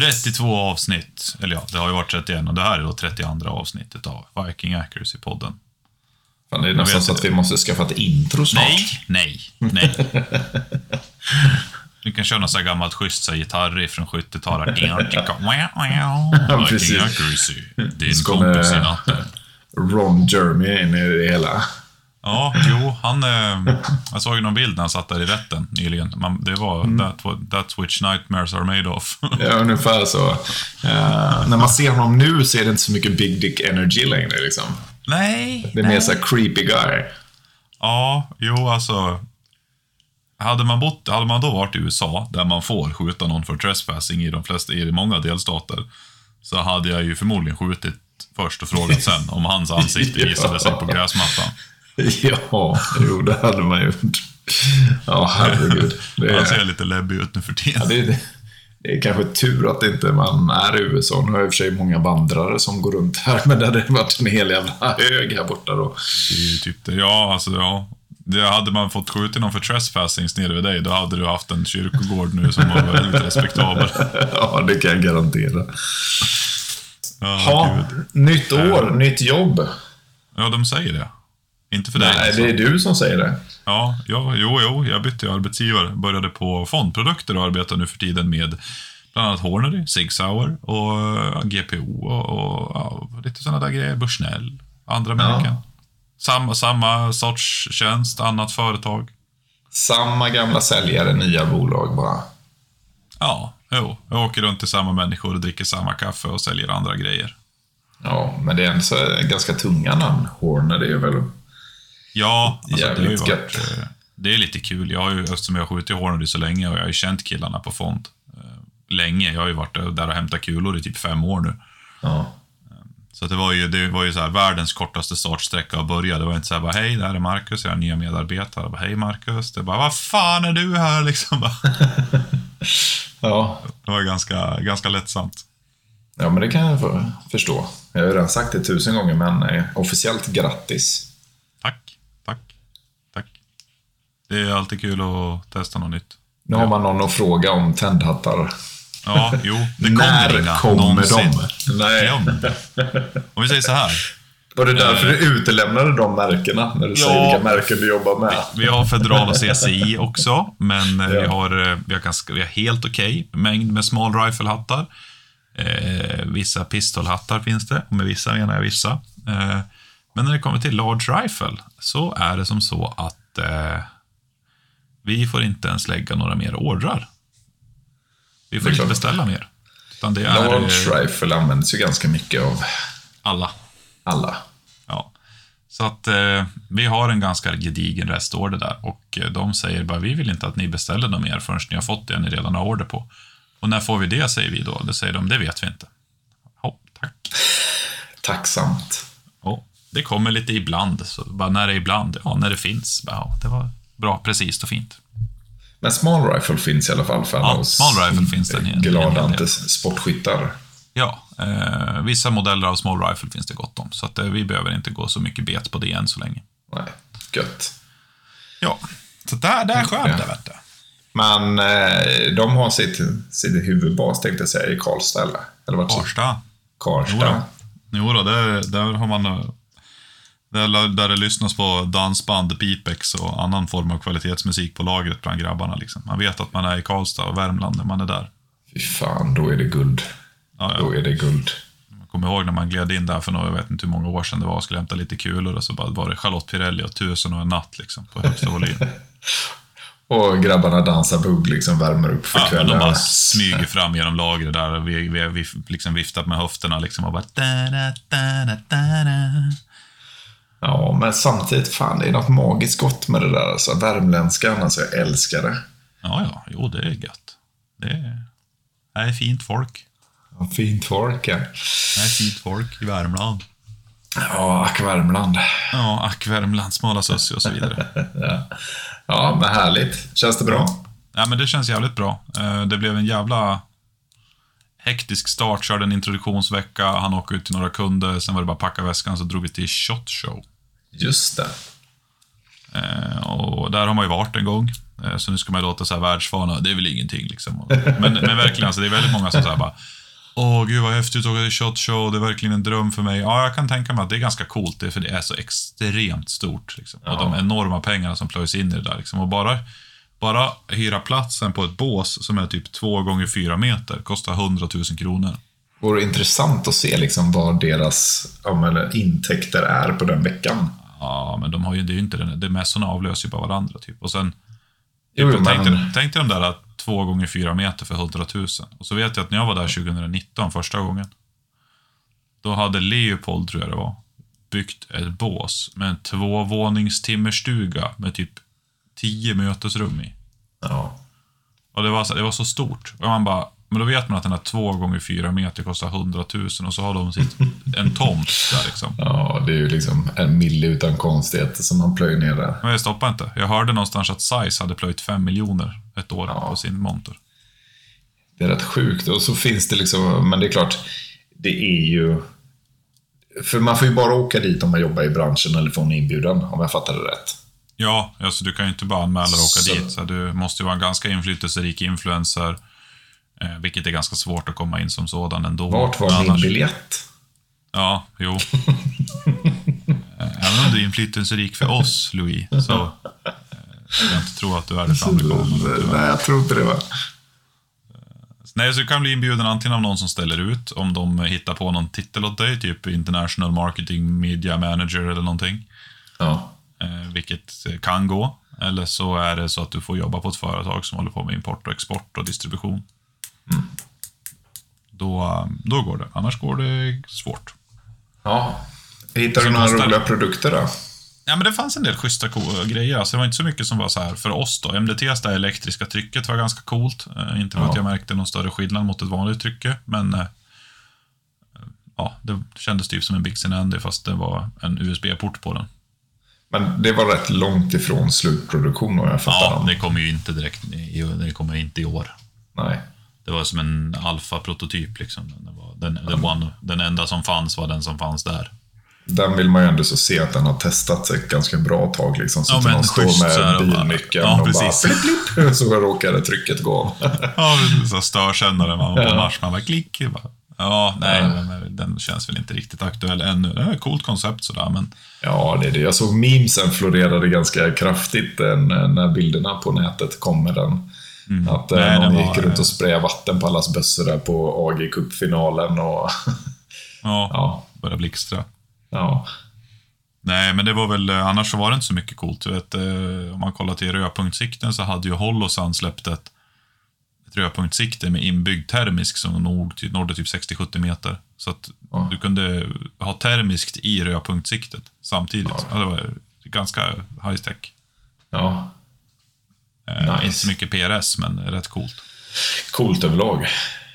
32 avsnitt. Eller ja, det har ju varit 31 och det här är då 32 avsnittet av Viking Accuracy-podden. Fan, det är nästan så att vi måste skaffa ett intro snart. Nej, nej, nej. Du kan köra något så här gammalt schysst så här gitarriff från 70-talet. precis. Viking Accuracy. Din kompis i natten. Ron Jeremy in i det hela. Ja, jo, han... Eh, jag såg ju någon bild när han satt där i rätten nyligen. Man, det var Mm. that, that's which nightmares are made of. Ja, ungefär så. Eh, när man ser honom nu så är det inte så mycket big dick energy längre. Liksom. nej, Det är mer så här creepy guy. Ja, jo alltså. Hade man, bott, hade man då varit i USA, där man får skjuta någon för trespassing i de flesta, i många delstater, så hade jag ju förmodligen skjutit först och frågat sen om hans ansikte visade sig på gräsmattan. Ja, jo, det hade man gjort. Ja, herregud. Det Han ser är, lite läbbig ut nu för ja, tiden. det, är, det är kanske tur att inte man är i USA. Nu har jag i och för sig många vandrare som går runt här, men det hade varit en hel jävla hög här borta då. Det är ju typ det. Ja, alltså ja. Det hade man fått skjuta någon för trespassing nere vid dig, då hade du haft en kyrkogård nu som var väldigt respektabel. Ja, det kan jag garantera. Ja, Ja, gud. nytt år, nytt jobb. ja, de säger det. Inte för dig. Nej, alltså. det är du som säger det. Ja, ja, jo, jo, jag bytte arbetsgivare. Började på fondprodukter och arbetar nu för tiden med bland annat Hornady, Sig Sauer och ja, GPO och, ja, lite sådana där grejer. Bushnell, andra märken. Samma, samma sorts tjänst, annat företag. Samma gamla säljare, nya bolag bara. Ja, jo. Jag åker runt till samma människor och dricker samma kaffe och säljer andra grejer. Ja, men det är ändå så ganska tunga namn. Horner, det är väl... Ja, alltså, det, har ju Jävligt varit, gött. eh, det är lite kul. Jag har ju, eftersom jag har skjutit Hornady så länge och jag har ju känt killarna på fond eh, länge. Jag har ju varit där och hämtat kulor i typ fem år nu. Ja. Så att det var ju, det var ju så här, världens kortaste startsträcka att börja. Det var inte så här, bara, hej, det här är Marcus, jag har nya medarbetare. Bara, hej Marcus. Det bara, vad fan är du här liksom? Ja. Det var ganska, ganska lättsamt. ja, men det kan jag förstå. Jag har ju redan sagt det tusen gånger, men eh, officiellt grattis. Tack. Det är alltid kul att testa något nytt. Nu har man någon att fråga om tändhattar. Ja, jo, det kommer När inga kommer någonsin. de? Nej. Om vi säger så här. Var det därför du utelämnade de märkena? När du Ja. säger vilka märken du jobbar med? Vi har Federal och CCI också, men eh, vi, Ja. har, eh, vi, har ganska, vi har helt okej mängd med small rifle-hattar. Eh, vissa pistolhattar finns det, och med vissa menar jag vissa. Eh, men när det kommer till large rifle så är det som så att eh, vi får inte ens lägga några mer ordrar. Vi får inte beställa mer. Utan det är eh, Large rifle används ju ganska mycket av alla. alla. Ja. Så att eh, vi har en ganska gedigen restorder där och eh, de säger bara vi vill inte att ni beställer något mer förrän ni har fått det ni redan har order på. Och när får vi det, säger vi då. Det säger de, det vet vi inte. Ja, tack. Tacksamt. Ja, det kommer lite ibland. Så bara när det är ibland, ja, när det finns. Bara, Ja, det var bra, precis och fint. Men small rifle finns i alla fall för alla Ja, oss small rifle finns det en hel- en hel glada inte sportskyttar. Ja, eh, vissa modeller av small rifle finns det gott om. Så att, eh, vi behöver inte gå så mycket bet på det än så länge. Nej, gött. Ja, så där, där skönt det, vet du. Men eh, de har sitt, sitt huvudbas, tänkte jag säga, i Karlstad, eller? Eller vart? Farsta. Karlstad. Jodå. Jo då, där, där har man... Där, där det lyssnas på dansband, pipex och annan form av kvalitetsmusik på lagret bland grabbarna. Liksom. Man vet att man är i Karlstad och Värmland när man är där. Fy fan, då är det guld. Ja, Då ja. är det guld. Jag kommer ihåg när man gled in där för några, jag vet inte hur många år sedan det var, och skulle hämta lite kulor och så bara var det Charlotte Pirelli och Tusen och en natt liksom, på högsta volym. Och grabbarna dansar bugg, liksom värmer upp för Ja, men de kvällen. bara smyger fram genom lagret där och vi, vi, vi liksom viftat med höfterna liksom och bara... Da, da, da. Ja, men samtidigt, fan, det är något magiskt gott med det där. Alltså, värmländskan, alltså, jag älskar det. Ja, ja, jo, det är gött. Det är, det är fint folk. Ja, Fint folk, ja. Det är fint folk i Värmland. Ja, ack Värmland. Ja, ack Värmland, smala sussi och så vidare. Ja. ja, men härligt. Känns det bra? Ja, men det känns jävligt bra. Eh, Det blev en jävla hektisk start. Körde en introduktionsvecka, han åkte ut till några kunder, sen var det bara packa väskan, så drog vi till Shot Show. Just det. Eh, Och där har man ju varit en gång. Eh, Så nu ska man låta så här världsvana, det är väl ingenting liksom. Men, men verkligen, alltså, det är väldigt många som säger bara Åh, gud vad häftigt att åka till SHOT Show, det är verkligen en dröm för mig. Ja, jag kan tänka mig att det är ganska coolt, det, för det är så extremt stort. Liksom. Och de enorma pengarna som plöjs in i det där. Liksom. Och bara, bara hyra platsen på ett bås som är typ två gånger fyra meter kostar 100 000 kronor. Vore intressant att se liksom vad deras men, intäkter är på den veckan. Ja, men de har ju, det är ju inte den, det mässorna avlöser ju bara varandra typ. Och sen, Jo, typ, men- tänk, dig, tänk dig de där två gånger fyra meter för 100 000. Och så vet jag att när jag var där 2019 första gången, då hade Leopold, tror jag det var, byggt ett bås med en tvåvåningstimmerstuga med typ tio mötesrum i. Ja. Och det var, så, det var så stort. Och man bara, men då vet man att den här två gånger fyra meter kostar 100 000 och så har de sitt, en tomt där liksom. ja, det är ju liksom en mille utan konstigheter som man plöjer ner där. Men jag stoppar inte. Jag hörde någonstans att Size hade plöjt fem miljoner ett år Ja. på sin monter. Det är rätt sjukt. Och så finns det liksom, men det är klart, det är ju... För man får ju bara åka dit om man jobbar i branschen eller får en inbjudan, om jag fattar det rätt. Ja, alltså du kan ju inte bara anmäla och åka Så- dit. Så du måste ju vara en ganska inflytelserik influencer. Eh, vilket är ganska svårt att komma in som sådan ändå. Vart var Men min annars- biljett? Ja, jo. Eh, Även om du är inflytelserik för oss, Louis, så eh, jag inte tro att du är det för amerikanerna. Nej, jag tror inte det va. Nej, så du kan bli inbjuden antingen av någon som ställer ut, om de hittar på någon titel åt dig, typ International Marketing Media Manager eller någonting. Ja. Eh, vilket kan gå. Eller så är det så att du får jobba på ett företag som håller på med import och export och distribution. Då, eh, då går det. Annars går det svårt. ja. Hittar du några kostar- roliga produkter då? Ja, men det fanns en del schyssta grejer. Alltså, det var inte så mycket som var så här för oss då. MDTs det elektriska trycket var ganska coolt. Eh, inte för att Ja. jag märkte någon större skillnad mot ett vanligt trycke, men eh, ja, det kändes typ som en Bixen Andy fast det var en USB-port på den. Men det var rätt långt ifrån slutproduktion om jag fattar Ja, det kommer ju inte direkt i, det kommer inte i år. Nej. Det var som en alfa-prototyp liksom. Var den, den, one, den enda som fanns var den som fanns där. Den vill man ju ändå så se att den har testats ett ganska bra tag. Liksom, så Ja, att man står med och bara- bilnyckeln Ja, och bara blipp, blipp, så råkade trycket gå av. Ja. Så störsändare man var på Ja. Mars. Man bara klick. Bara. Ja, nej, men den känns väl inte riktigt aktuell ännu. Det är ett coolt koncept sådär, men Ja, det är det. Jag såg memesen florerade ganska kraftigt eh, när bilderna på nätet kom med den. Att eh, Mm. Nej, någon den gick var, runt och sprayade vatten på allas bössor där på AG Cup-finalen och... ja, ja, börjar blixtra. ja. Nej, men det var väl, eh, annars så var det inte så mycket coolt. Du vet, om man kollar till rödpunktssikten så hade ju Holosun släppt ett, rödpunktssikte med inbyggd termisk som nog ty- nådde typ 60-70 meter. Så att Ja. du kunde ha termiskt i rödpunktssiktet samtidigt. Ja. det var ganska high tech. ja. Eh, Nice. Inte så mycket PRS, men rätt coolt. Coolt överlag.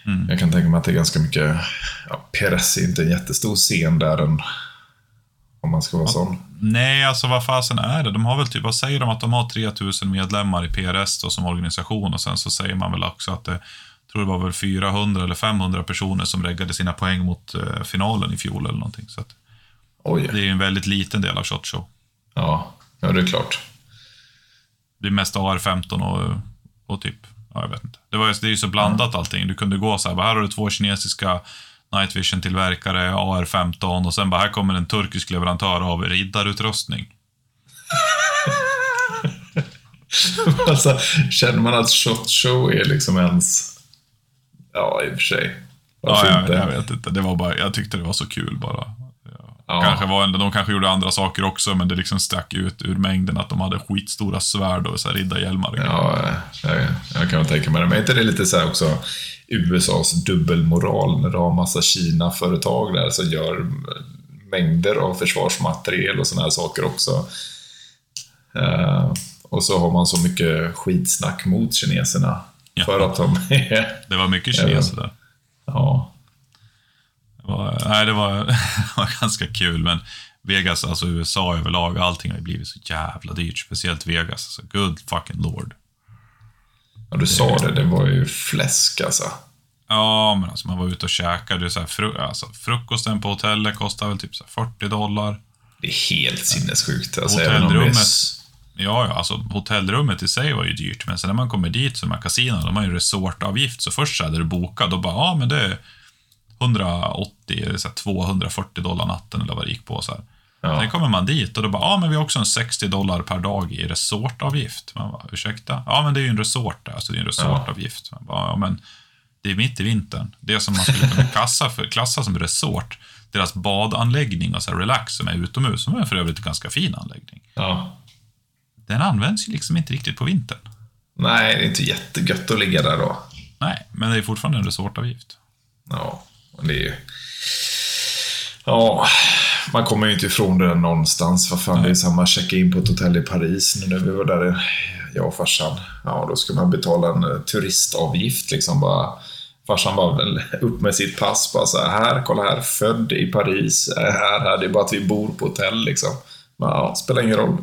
Mm. Jag kan tänka mig att det är ganska mycket... Ja, PRS är inte en jättestor scen där än, om man ska vara sån. Nej, alltså vad fasen är det? De har väl typ, vad säger de att de har 3000 medlemmar i PRS då, som organisation och sen så säger man väl också att det, jag tror det var väl 400 eller 500 personer som reggade sina poäng mot eh, finalen i fjol eller någonting. Så att Oj. det är ju en väldigt liten del av Shot Show. Ja, ja, det är klart. Det är mest AR-15 och, och typ, ja, jag vet inte. Det, var, det är ju så blandat allting. Du kunde gå så här, här har du två kinesiska Night Vision-tillverkare, AR-15 och sen bara, här kommer en turkisk leverantör av riddarutrustning. alltså, känner man att Shot Show är liksom ens... Ja, i och för sig. Ja, Varför jag, inte? jag vet inte. Det var bara, jag tyckte det var så kul bara. Ja. Kanske var, de kanske gjorde andra saker också, men det liksom stack ut ur mängden att de hade skitstora svärd och så här riddarhjälmar. Ja, jag, jag kan tänka mig det. Men är inte det lite så också USAs dubbelmoral när du har massa Kina-företag där som gör mängder av försvarsmateriel och såna här saker också. Eh, och så har man så mycket skitsnack mot kineserna. Ja. För att de är... Det var mycket kineser där. Ja, Det var, nej, det var, det var ganska kul, men Vegas, alltså USA överlag, allting har ju blivit så jävla dyrt. Speciellt Vegas. Alltså, good fucking lord. Ja du sa det. Det var ju fläsk alltså. Ja, men alltså man var ute och käkade. Så här, fru, alltså, frukosten på hotellet kostade väl typ så här 40 dollar. Det är helt sinnessjukt. Alltså, är Hotellrummet. Ja, ja, alltså hotellrummet i sig var ju dyrt, men sen när man kommer dit, så de här kasinona, de har ju resortavgift, så först så hade du bokat, och bara, ja men det är 180, eller så här 240 dollar natten eller vad det gick på så här. Ja. Sen kommer man dit och då bara, ja men vi har också en 60 dollar per dag i resortavgift. Man bara, ursäkta? Ja men det är ju en resort där, så det är en resortavgift. Man bara, ja men det är mitt i vintern. Det som man skulle kunna klassa, för, klassa som resort, deras badanläggning och så här relax som är utomhus, som är för övrigt en ganska fin anläggning. Ja. Den används ju liksom inte riktigt på vintern. Nej, det är inte jättegött att ligga där då. Nej, men det är fortfarande en resortavgift. Ja, men det är ju... Ja, man kommer ju inte ifrån det någonstans. Vad fan, det är samma checka in på ett hotell i Paris nu när vi var där, jag och farsan. Ja, då ska man betala en eh, turistavgift liksom bara. Farsan bara väl upp med sitt pass, bara så här, här, kolla här, född i Paris, är här, här, det är bara att vi bor på hotell liksom. Men, ja, spelar ingen roll.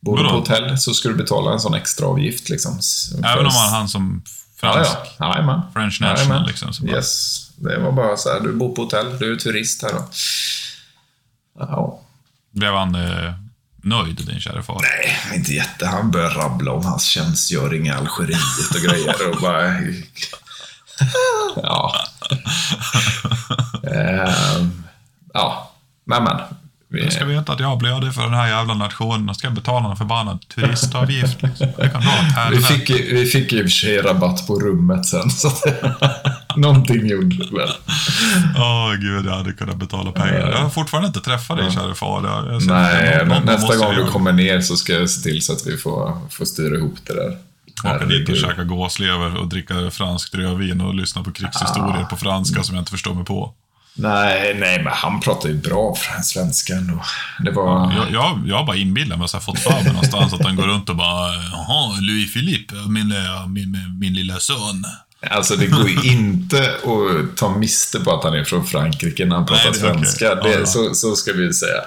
Bor du på hotell så ska du betala en sån extra avgift liksom. Även om man han som Ja, fransk. ja. Jajamän. French national, liksom, bara- Yes. Det var bara så här, du bor på hotell, du är turist här då. Ja. Blev han eh, nöjd, din kära far? Nej, inte jätte. Han började rabbla om hans tjänstgöring i Algeriet och grejer och bara... Ja. Ehm, ja, men men. Vi, Jag ska veta att jag blöder för den här jävla nationen och ska betala en förbannad turistavgift. Liksom. Det kan vara ett vi, fick, ju- vi fick i och för sig rabatt på rummet sen, så någonting gjorde det väl. Åh gud, jag hade kunnat betala pengar. Jag har fortfarande inte träffat dig, kära far. Nej, någon- någon nästa gång du kommer ner så ska jag se till så att vi får, får styra ihop det där. Åka dit och käka gåslever och dricka franskt rödvin och lyssna på krigshistorier på franska som jag inte förstår mig på. Nej, nej, men han pratar ju bra svenska ändå. Det var... Jag, jag, jag har bara inbillat mig, så fått för mig någonstans att han går runt och bara Jaha, Louis Philippe, min, min, min, min lilla son. Alltså det går ju inte att ta miste på att han är från Frankrike när han pratar Nej, svenska. Ja, Det, ja. så, så ska vi säga.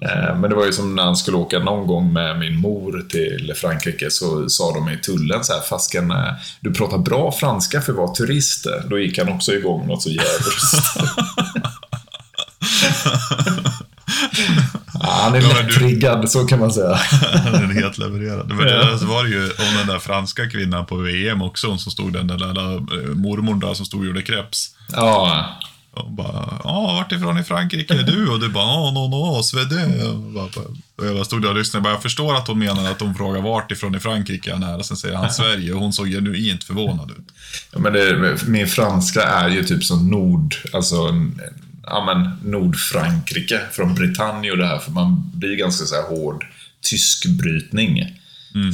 Eh, Men det var ju som när han skulle åka någon gång med min mor till Frankrike så sa de i tullen så här, fasken, eh, du pratar bra franska för att vara turist. Då gick han också igång något så jävligt. ja, han är Ja, men du- så kan man säga. Den är helt levererad. Men det, så var det ju om den där franska kvinnan på VM också, hon som stod den där lilla eh, mormor där som stod och gjorde kreps. Ja, Och bara, ja, vart ifrån i Frankrike är du? Och du bara, ja, no, no, Svedé. Och bara- och jag stod där och lyssnade. Jag, bara, jag förstår att hon menar att hon frågar vart ifrån i Frankrike han är. Och sen säger han Sverige och hon såg genuint förvånad ut. Ja, men det, min franska är ju typ som Nord, alltså en- ja, men Nordfrankrike från Bretagne och det här, för man blir ganska så här hård tyskbrytning.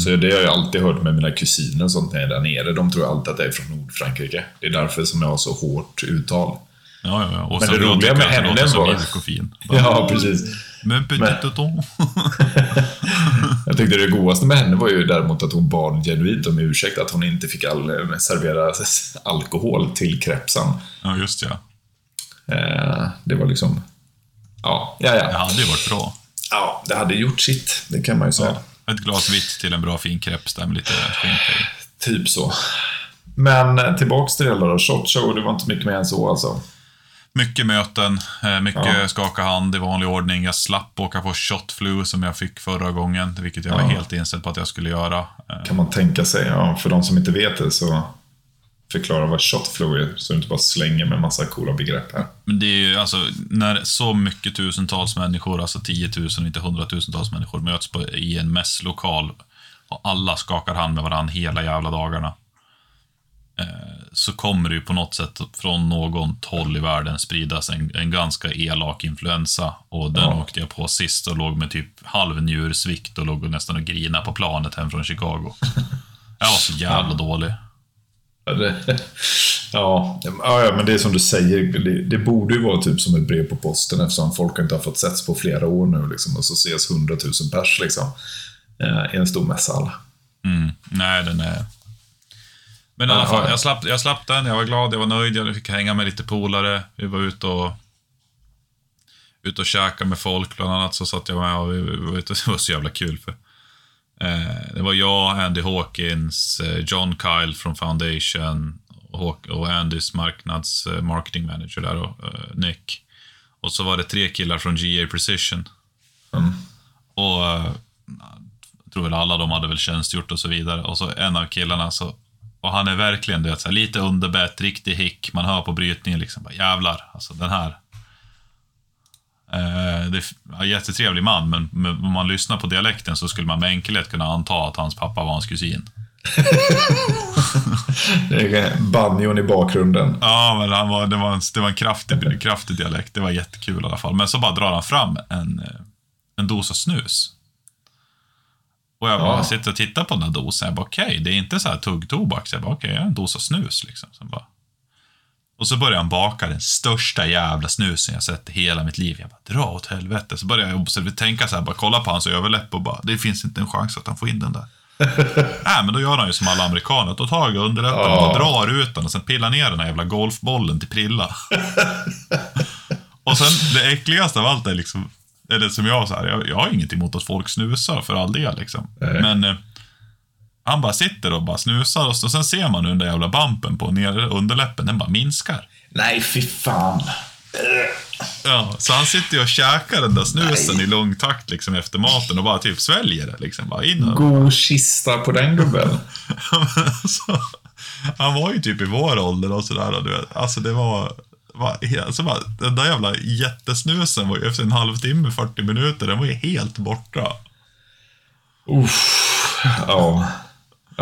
Så det har jag alltid hört med mina kusiner och sånt när jag är där nere. De tror alltid att jag är från Nordfrankrike. Det är därför som jag har så hårt uttal. Ja, ja. Och Men det roliga med henne var- Ja, precis. Men petit Men- touton. Jag tyckte det godaste med henne var ju däremot att hon bad genuint om ursäkt att hon inte fick all, servera alkohol till krepsen. Ja, just ja. Eh, det var liksom... Ja, ja, Det ja. hade ju varit bra. Ja, det hade gjort sitt. Det kan man ju säga. Ett glas vitt till en bra fin kreps där med lite skinka i. Typ så. Men eh, tillbaks till det hela då. Shot show, det var inte mycket mer än så alltså. Mycket möten, eh, mycket Ja. skaka hand i vanlig ordning. Jag slapp åka på shot flu som jag fick förra gången, vilket jag var Ja. helt inställd på att jag skulle göra. Kan man tänka sig. Ja, för de som inte vet det så förklara vad shot flow är. Så du inte bara slänger med massa coola begrepp här. Men det är ju alltså, när så mycket tusentals människor, alltså tiotusen, inte hundratusentals människor, möts på, i en mässlokal och alla skakar hand med varandra hela jävla dagarna. Eh, så kommer det ju på något sätt från någon håll i världen spridas en, en ganska elak influensa. Och den Ja. åkte jag på sist och låg med typ halv njursvikt och låg och nästan och grina på planet hem från Chicago. Jag var så jävla dålig. Ja, ja, men det är som du säger. Det, det borde ju vara typ som ett brev på posten eftersom folk inte har fått setts på flera år nu. Liksom, och så ses hundratusen pers liksom, eh, i en stor mässhall. Mm. Nej, den är... Men i alla fall, jag slapp, jag slapp den. Jag var glad, jag var nöjd. Jag fick hänga med lite polare. Vi var ute och ute och käka med folk. Bland annat så satt jag med och vi ute. Det var så jävla kul. för Det var jag, Andy Hawkins, eh, John Kyle från Foundation och, Andys marknads eh, marketing manager där och eh, Nick. Och så var det tre killar från GA Precision. Mm. Och eh, Jag tror väl alla de hade väl tjänstgjort och så vidare. Och så en av killarna så... Och han är verkligen du vet, så här, lite underbett, riktig hick. Man hör på brytningen liksom, bara, jävlar, alltså den här. Eh, det är ja, jättetrevlig man, men, men om man lyssnar på dialekten så skulle man med enkelhet kunna anta att hans pappa var hans kusin. Det är banjon i bakgrunden. Ja, men han var, det, var en, det var en kraftig, kraftig dialekt. Det var jättekul i alla fall. Men så bara drar han fram en, eh, en dosa snus. Och jag bara Ja. sitter och tittar på den här dosan. Jag bara, okej, det är inte så här tuggtobak. Så jag bara, okej, jag har en dosa snus liksom. Så bara. Och så börjar han baka den största jävla snusen jag sett i hela mitt liv. Jag bara, dra åt helvete. Så börjar jag observ- tänka så här, bara kolla på hans överläpp och bara, det finns inte en chans att han får in den där. Nej, men då gör han ju som alla amerikaner. Tar jag underläppen och drar ut den och sen pillar ner den här jävla golfbollen till Prilla. och sen det äckligaste av allt är liksom, är det som jag så här, jag, jag har inget emot att folk snusar för all del liksom. Men eh, han bara sitter och bara snusar och, så, och sen ser man hur den där jävla bumpen på nere underläppen, den bara minskar. Nej, fy fan. Ja, så han sitter ju och käkar den där snusen i lång takt liksom efter maten och bara typ sväljer det liksom. Bara in och... God kista på den gubben. alltså, han var ju typ i vår ålder och sådär. och Du vet. Alltså det var... var alltså bara, den där jävla jättesnusen var ju efter en halvtimme, 40 minuter, den var ju helt borta. Uff. Ja.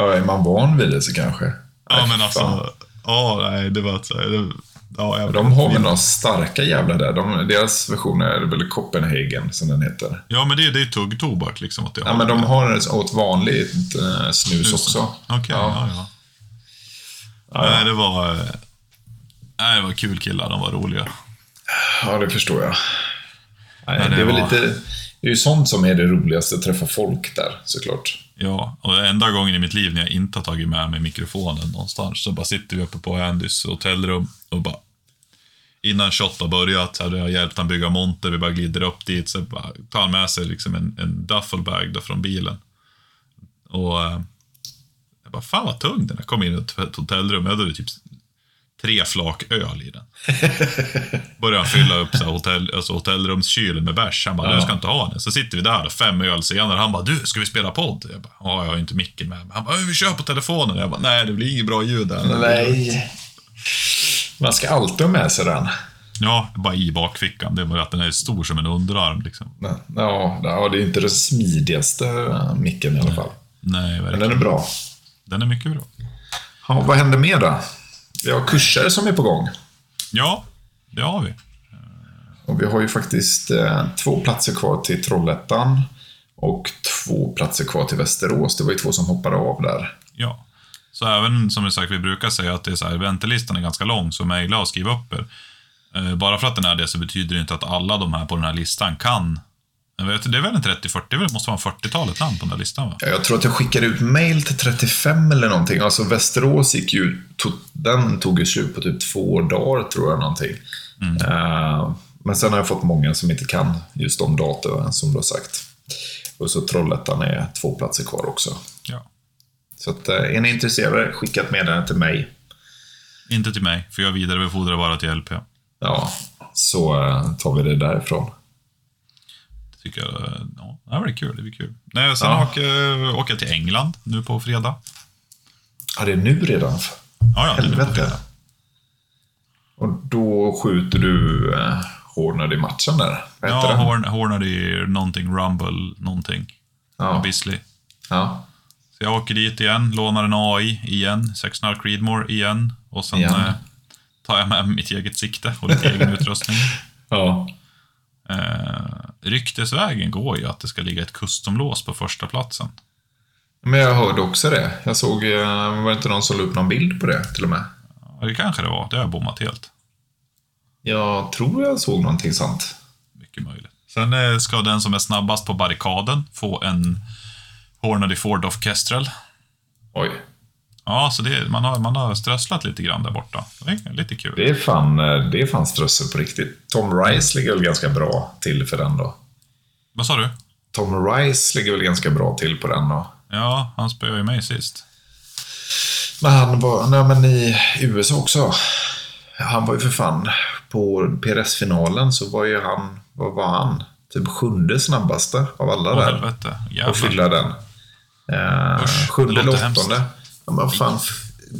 Ja. Är man van vid det så kanske. Ja, Nej, men fan. alltså... Ja, nej, det var det, ja, jag, De har väl några starka jävlar där. De, deras version är väl Copenhagen, som den heter. Ja, men det, är- det är tuggtobak liksom. Åt det Ja, men de har åt vanligt eh, snus också. Okej, ja. Ja. ja, Ja. Nej, det var... eh, Nej, det var kul killar, de var roliga. Ja, det förstår jag. Nej, det det, är väl var- lite... Det är ju sånt som är det roligaste, att träffa folk där, såklart. Ja, och enda gången i mitt liv när jag inte har tagit med mig mikrofonen någonstans så bara sitter vi uppe på Andys hotellrum och bara innan shot har börjat, så hade jag hjälpt han bygga monter, vi bara glider upp dit, så bara tar han med sig liksom en, en duffelbag då från bilen. Och eh, jag bara, fan vad tung den är. Kom in i ett hotellrum, jag hade typ tre flak öl i den. Började han fylla upp så här, hotell, alltså hotellrumskylen med bärs. Han bara, Ja. du ska inte ha den. Så sitter vi där, då, fem öl senare. Han bara, du, ska vi spela podd? Jag bara, ja, jag har ju inte micken med mig. Han bara, vi kör på telefonen. Jag bara, nej, det blir inget bra ljud där. Nej. Man ska alltid ha med sig den. Ja, bara i bakfickan. Det är bara att den är stor som en underarm liksom. Ja, ja, det är inte den smidigaste eh, micken i alla fall. Nej, Men verkligen. den är bra. Den är mycket bra. Ja, vad händer mer då? Vi har kurser som är på gång. Ja, det har vi. Och vi har ju faktiskt eh, två platser kvar till Trollhättan och två platser kvar till Västerås. Det var ju två som hoppade av där. Ja. Så även som vi sagt, vi brukar säga att det är så här, väntelistan är ganska lång, så mejla och skriv upp er. Eh, Bara för att den är det så betyder det inte att alla de här på den här listan kan. Vet, det är väl en 30-40, det måste vara 40-talet namn på den där listan va? Jag tror att jag skickade ut mail till 35 eller någonting. Alltså Västerås gick ju, to, den tog ju slut på typ två dagar tror jag någonting. Eh, men sen har jag fått många som inte kan just de datumen som du har sagt. Och så Trollhättan är två platser kvar också. Ja. Så att, eh, är ni intresserade, skicka ett meddelande till mig. Inte till mig, för jag vidarebefordrar bara till LP. Ja, så eh, tar vi det därifrån. Tycker jag, ja, det blir kul. Det blir kul. Nej, sen Ja. åker, åker jag till England nu på fredag. Ja, det är nu redan. Ja, ja, Helvete. Och då skjuter du eh, Hornad i matchen där. Vad Ja? Horn, Hornady, någonting, Rumble, någonting. Ja. Bisley. ja. Så jag åker dit igen, lånar en AI igen, 6.5 Creedmoor igen. Och sen Igen. eh, tar jag med mitt eget sikte och lite egen utrustning. ja. Eh, ryktesvägen går ju att det ska ligga ett customlås på första platsen. Men jag hörde också det. Jag såg, eh, var det inte någon som la upp någon bild på det till och med? Ja, det kanske det var, det har jag bommat helt. Jag tror jag såg någonting sånt. Mycket möjligt. Sen eh, ska den som är snabbast på barrikaden få en Hornady Ford of Kestrel. Oj. Ja, så det, man, har, man har strösslat lite grann där borta. Det är lite kul. Det är fan, eh, det är fan strössel på riktigt. Tom Rice ligger väl ganska bra till för den då. Vad sa du? Tom Rice ligger väl ganska bra till på den då. Ja, han spöade ju mig sist. Men han var, nej men i USA också. Han var ju för fan, på PRS-finalen så var ju han, vad var han? Typ sjunde snabbaste av alla Åh där. helvete. Och Jävlar. fylla den. Eh, Usch, sjunde eller åttonde. Ja, men fan,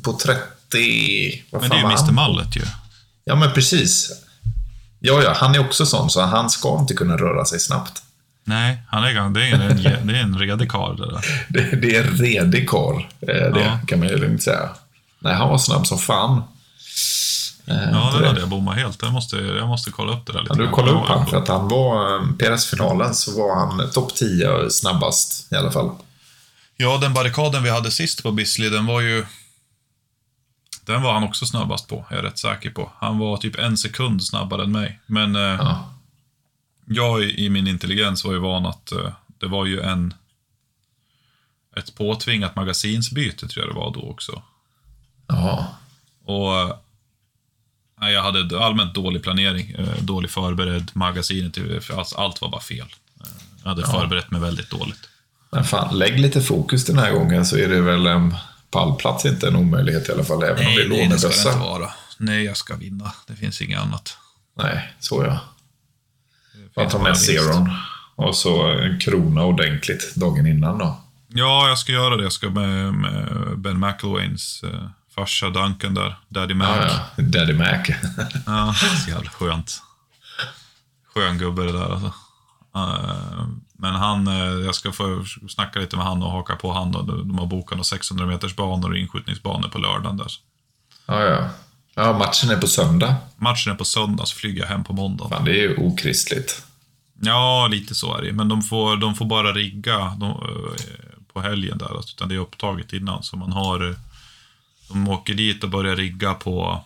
på 30... Vad Men det är ju Mr? Mallet ju. Ja, men precis. Ja, ja, han är också sån, så han ska inte kunna röra sig snabbt. Nej, han är, det är en, det är en redig karl det. Det, det är en redig karl, eh, det Ja. kan man ju lugnt säga. Nej, han var snabb som fan. Eh, Ja, det- hade jag bommat helt. Jag måste, jag måste kolla upp det där lite Ja, du kollade upp han, för att han var, eh, PRS-finalen så var han topp 10 snabbast i alla fall. Ja, den barrikaden vi hade sist på Bisley, den var ju... Den var han också snabbast på, är jag rätt säker på. Han var typ en sekund snabbare än mig. Men eh, Ja. jag i min intelligens var ju van att eh, det var ju en... Ett påtvingat magasinsbyte tror jag det var då också. Jaha. Och... eh, jag hade allmänt dålig planering, eh, dålig förberedd, magasinet, allt, var bara fel. Eh, Jag hade förberett mig väldigt dåligt. Men fan, lägg lite fokus den här gången så är det väl en pallplats inte en omöjlighet i alla fall, även om det är nej, det ska det inte lånebössa. vara. Nej, jag ska vinna. Det finns inget annat. Nej, så ja. Det Bara finns ta bara med. Zeron. Och så en krona ordentligt dagen innan då. Ja, jag ska göra det. Jag ska med, med Ben McElwains eh, farsa Duncan där. Daddy Mac. Ja, ja. Daddy Mac. Ja, så jävla skönt. Skön gubbe det där alltså. Eh, Men han, eh, jag ska få snacka lite med han och haka på han. De har bokat några 600 meters banor och inskjutningsbanor på lördagen där. ja, ja. Ja, matchen är på söndag. Matchen är på söndag, så flyger jag hem på måndag. Fan, det är ju okristligt. Ja, lite så är det Men de får, de får bara rigga de, eh, på helgen där. Alltså, utan det är upptaget innan. Så man har... eh, De åker dit och börjar rigga på...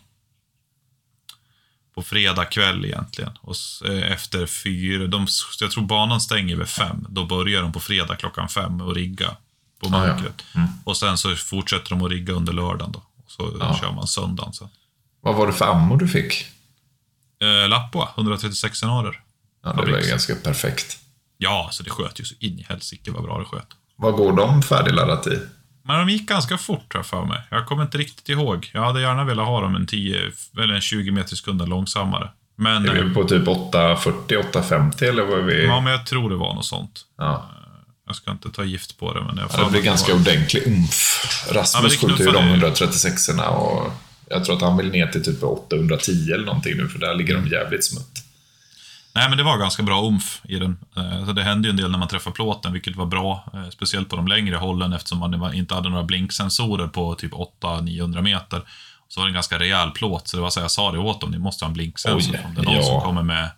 På fredag kväll egentligen. Och eh, efter fyra... De, jag tror banan stänger vid fem. Då börjar de på fredag klockan fem och rigga. På Ja, ja. mörkret. Och sen så fortsätter de att rigga under lördagen då. Och så Ja. kör man söndagen sen. Vad var det för ammo du fick? Eh, Lappoa, 136 scenarier. Ja, det var ju ganska perfekt. Ja, så det sköt ju så in i helsike vad bra det sköt. Vad går de färdigladdat i? Men de gick ganska fort, jag för mig. Jag kommer inte riktigt ihåg. Jag hade gärna velat ha dem en 10 eller en 20 meter i sekunden långsammare. Men, Är eh, vi på typ 840, 850 eller vad är vi? ja, men jag tror det var något sånt. Ja. Jag ska inte ta gift på det, men jag Ja, det blir ganska ordentlig umf. Ja, Rasmus det skjuter ju de knuffade- 136orna och jag tror att han vill ner till typ 810 eller någonting nu, för där ligger de jävligt smutt. Nej, men det var ganska bra umf i den. Eh, Så det hände ju en del när man träffade plåten, vilket var bra. eh, Speciellt på de längre hållen eftersom man inte hade några blinksensorer på typ 800-900 meter. Så var det en ganska rejäl plåt, så det var så jag sa det åt dem, ni måste ha en blinksensor. Oj, om det är någon ja. som kommer med...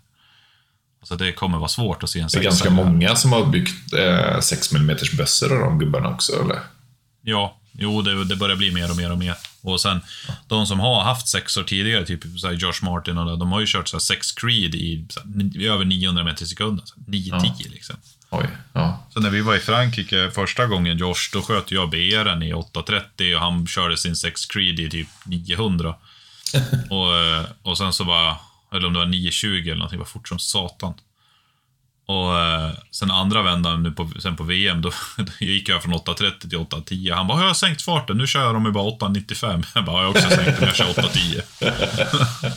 Alltså det kommer vara svårt att se en Det är ganska många som har byggt eh, 6 mm bössor av de gubbarna också, eller? Ja, jo, det, det börjar bli mer och mer och mer. Och sen, de som har haft sexor tidigare, typ så här Josh Martin och det, de har ju kört så här sex Creed i, så här, i över 900 meter i sekunden. Så 9-10 liksom. Oj, ja. Så när vi var i Frankrike första gången, Josh, då sköt jag BR'n i 8.30 och han körde sin 6 Creed i typ 900. och, eh, och sen så var, eller om det var 9.20 eller någonting, var fort som satan. Och eh, sen andra vändan nu på, sen på VM, då, då gick jag från 8.30 till 8.10. Han bara, jag har sänkt farten, nu kör de ju bara 8.95. Jag bara, jag har också sänkt den, jag kör 8.10.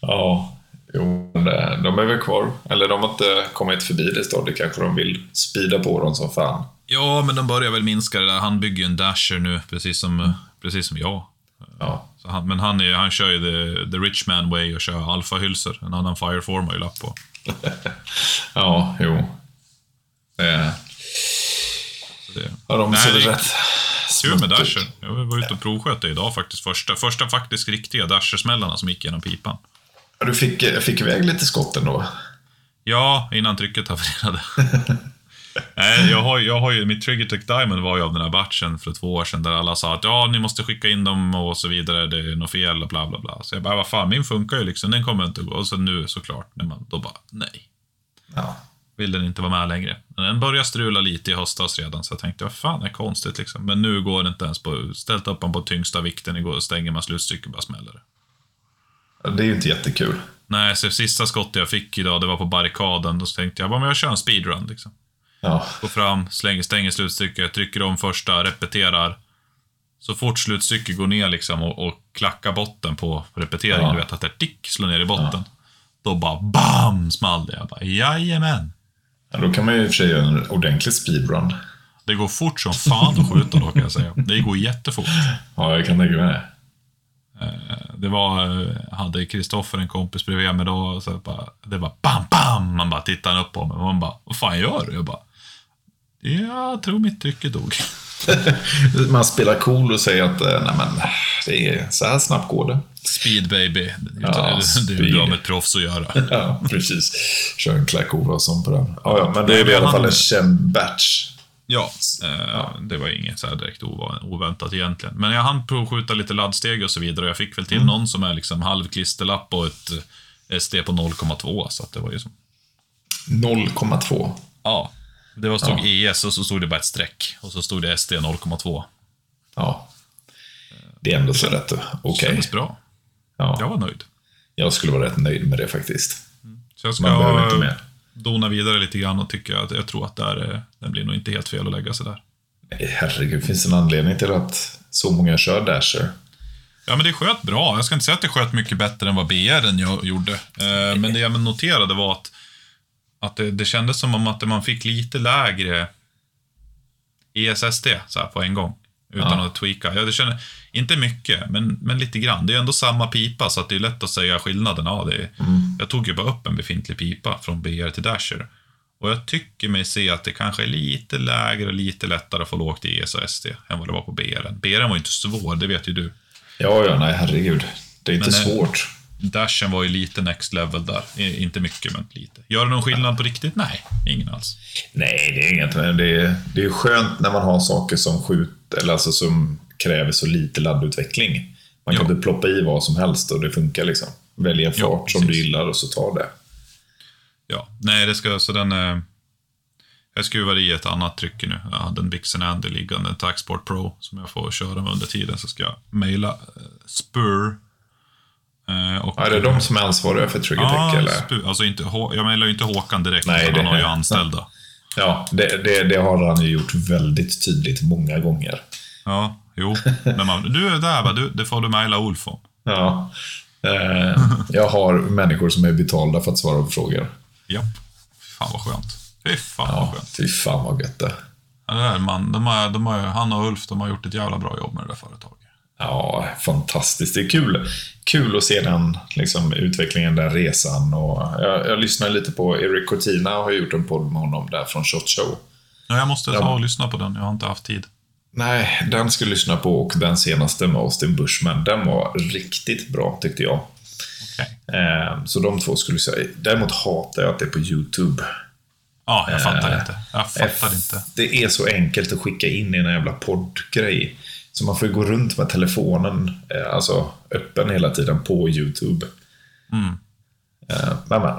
Ja, jo, det- de är väl kvar. Eller de har inte kommit förbi det stadiet. Kanske de vill speeda på dem som fan. Ja, men de börjar väl minska det där. Han bygger ju en dasher nu, precis som, precis som jag. Ja, Så han, men han, är, han kör ju the, the rich man way och kör alfahylsor. En annan fireform har ju lapp på. ja jo. Det, det, ja, de Nej, ser är rätt kul med dasher. Jag var ute och provsköt det idag faktiskt. Första, första faktiskt riktiga dashersmällarna som gick genom pipan. Ja, Du fick, fick iväg lite skott ändå. Ja, innan trycket havererade. Nej, jag har, jag har ju, mitt Trigger Tech Diamond var ju av den här batchen för två år sedan där alla sa att ja, ni måste skicka in dem och så vidare, det är något fel och bla bla bla. Så jag bara, vad fan, min funkar ju liksom, den kommer inte att gå. Och så nu såklart, när man, då bara, nej. Ja. vill den inte vara med längre. Den började strula lite i höstas redan, så jag tänkte, vad fan är konstigt liksom. Men nu går det inte ens på, ställt upp den på tyngsta vikten, igår och stänger man slutstycket bara smäller det. Ja, Det är ju inte jättekul. Nej, så sista skottet jag fick idag, det var på barrikaden. Då tänkte jag, bara, men jag kör en speedrun liksom. Ja, Går fram, slänger, stänger slutstycket, trycker om första, repeterar. Så fort slutstycket går ner liksom och, och klackar botten på repeteringen, Ja. du vet att det tick slår ner i botten. Då bara BAM! small det. Jag bara, jajamän. ja då kan man ju i och för sig göra en ordentlig speedrun. Det går fort som fan att skjuta då kan jag säga. Det går jättefort. Ja, jag kan tänka mig det. Det var, eh, hade Kristoffer en kompis bredvid mig då, och så bara, det var bam, bam! Man bara tittade upp på mig och man bara, vad fan gör du? Jag bara, jag tror mitt trycke dog. Man spelar cool och säger att eh, nej men, det är, så här snabbt går det. Speed baby. Ja, det, det är speed. bra med ett proffs att göra. Ja, precis. Kör en Clark Olofsson på den. Ja, ja, men det är i alla fall en känd batch. Ja, eh, det var inget så direkt oväntat egentligen. Men jag hann provskjuta lite laddsteg och så vidare. och Jag fick väl till någon som är liksom halv klisterlapp och ett eh, SD på 0,2. Så att det var ju som... 0,2. Ja. Det var stod ES och så stod det bara ett streck. Och så stod det SD 0,2. Ja. Det är ändå så rätt. Okej. Kändes bra. Jag Ja. var nöjd. Jag skulle vara rätt nöjd med det faktiskt. Så jag Man behöver inte ska mer. dona vidare lite grann och tycka att jag tror att det, är, eh, det blir nog inte helt fel att lägga sig där. Nej, herregud, finns det en anledning till att så många kör Dasher? Ja, men det sköt bra. Jag ska inte säga att det sköt mycket bättre än vad BR jag gjorde. Eh, Men det jag noterade var att, att det, det kändes som om att man fick lite lägre ESSD så här på en gång. Utan Ja. att tweaka. Ja, det känner, inte mycket, men, men lite grann. Det är ändå samma pipa, så att det är lätt att säga skillnaden. Ja, det är, Jag tog ju bara upp en befintlig pipa från BR till Dasher. Och jag tycker mig se att det kanske är lite lägre och lite lättare att få lågt i ES och SD än vad det var på BR. BR var ju inte svår, det vet ju du. Ja, ja, nej, herregud. Det är inte Men, eh, svårt. Dashen var ju lite next level där. Inte mycket, men lite. Gör det någon skillnad på riktigt? Nej, ingen alls. Nej, det är inget. Men det är, det är skönt när man har saker som skjuter, eller alltså som kräver så lite laddutveckling. Man kan inte ploppa i vad som helst och det funkar liksom. Välja en fart som du gillar och så ta det. Ja, nej, det ska, så den... Eh, jag skruvar i ett annat trycke nu. Jag hade en Bixen Andy liggande, en Taxport Pro, som jag får köra med under tiden. Så ska jag mejla eh, Spur. Eh, och, Ja, är det de som är ansvariga för Trigger Ja, Tech, eller? Spur, alltså inte, jag mejlar ju inte Håkan direkt, Nej, utan han har ju anställda. Ja, det, det, det har han ju gjort väldigt tydligt många gånger. Ja, jo. Men man, du är där va? Du, det får du mejla Ulf om. Ja. Eh, jag har människor som är betalda för att svara på frågor. Japp. Fan vad skönt. Fy fan vad Ja, skönt. fy fan vad gött det Ja, det där, man, de har, de har, han och Ulf de har gjort ett jävla bra jobb med det där företaget. Ja, fantastiskt. Det är kul, kul att se den liksom, utvecklingen, den resan. Och jag, jag lyssnar lite på Eric Cortina och har gjort en podd med honom där från Shot Show. Ja, jag måste ta och lyssna på den, jag har inte haft tid. Nej, den ska lyssna på och den senaste med Austin Bushman, den var riktigt bra tyckte jag. Okej. Eh, så de två skulle jag säga. Däremot hatar jag att det är på YouTube. Ja, jag fattar Eh, inte. Jag fattar inte. Det är så enkelt att skicka in i en jävla poddgrej. Så man får ju gå runt med telefonen eh, alltså, öppen hela tiden på YouTube. Mm. Eh, men, men,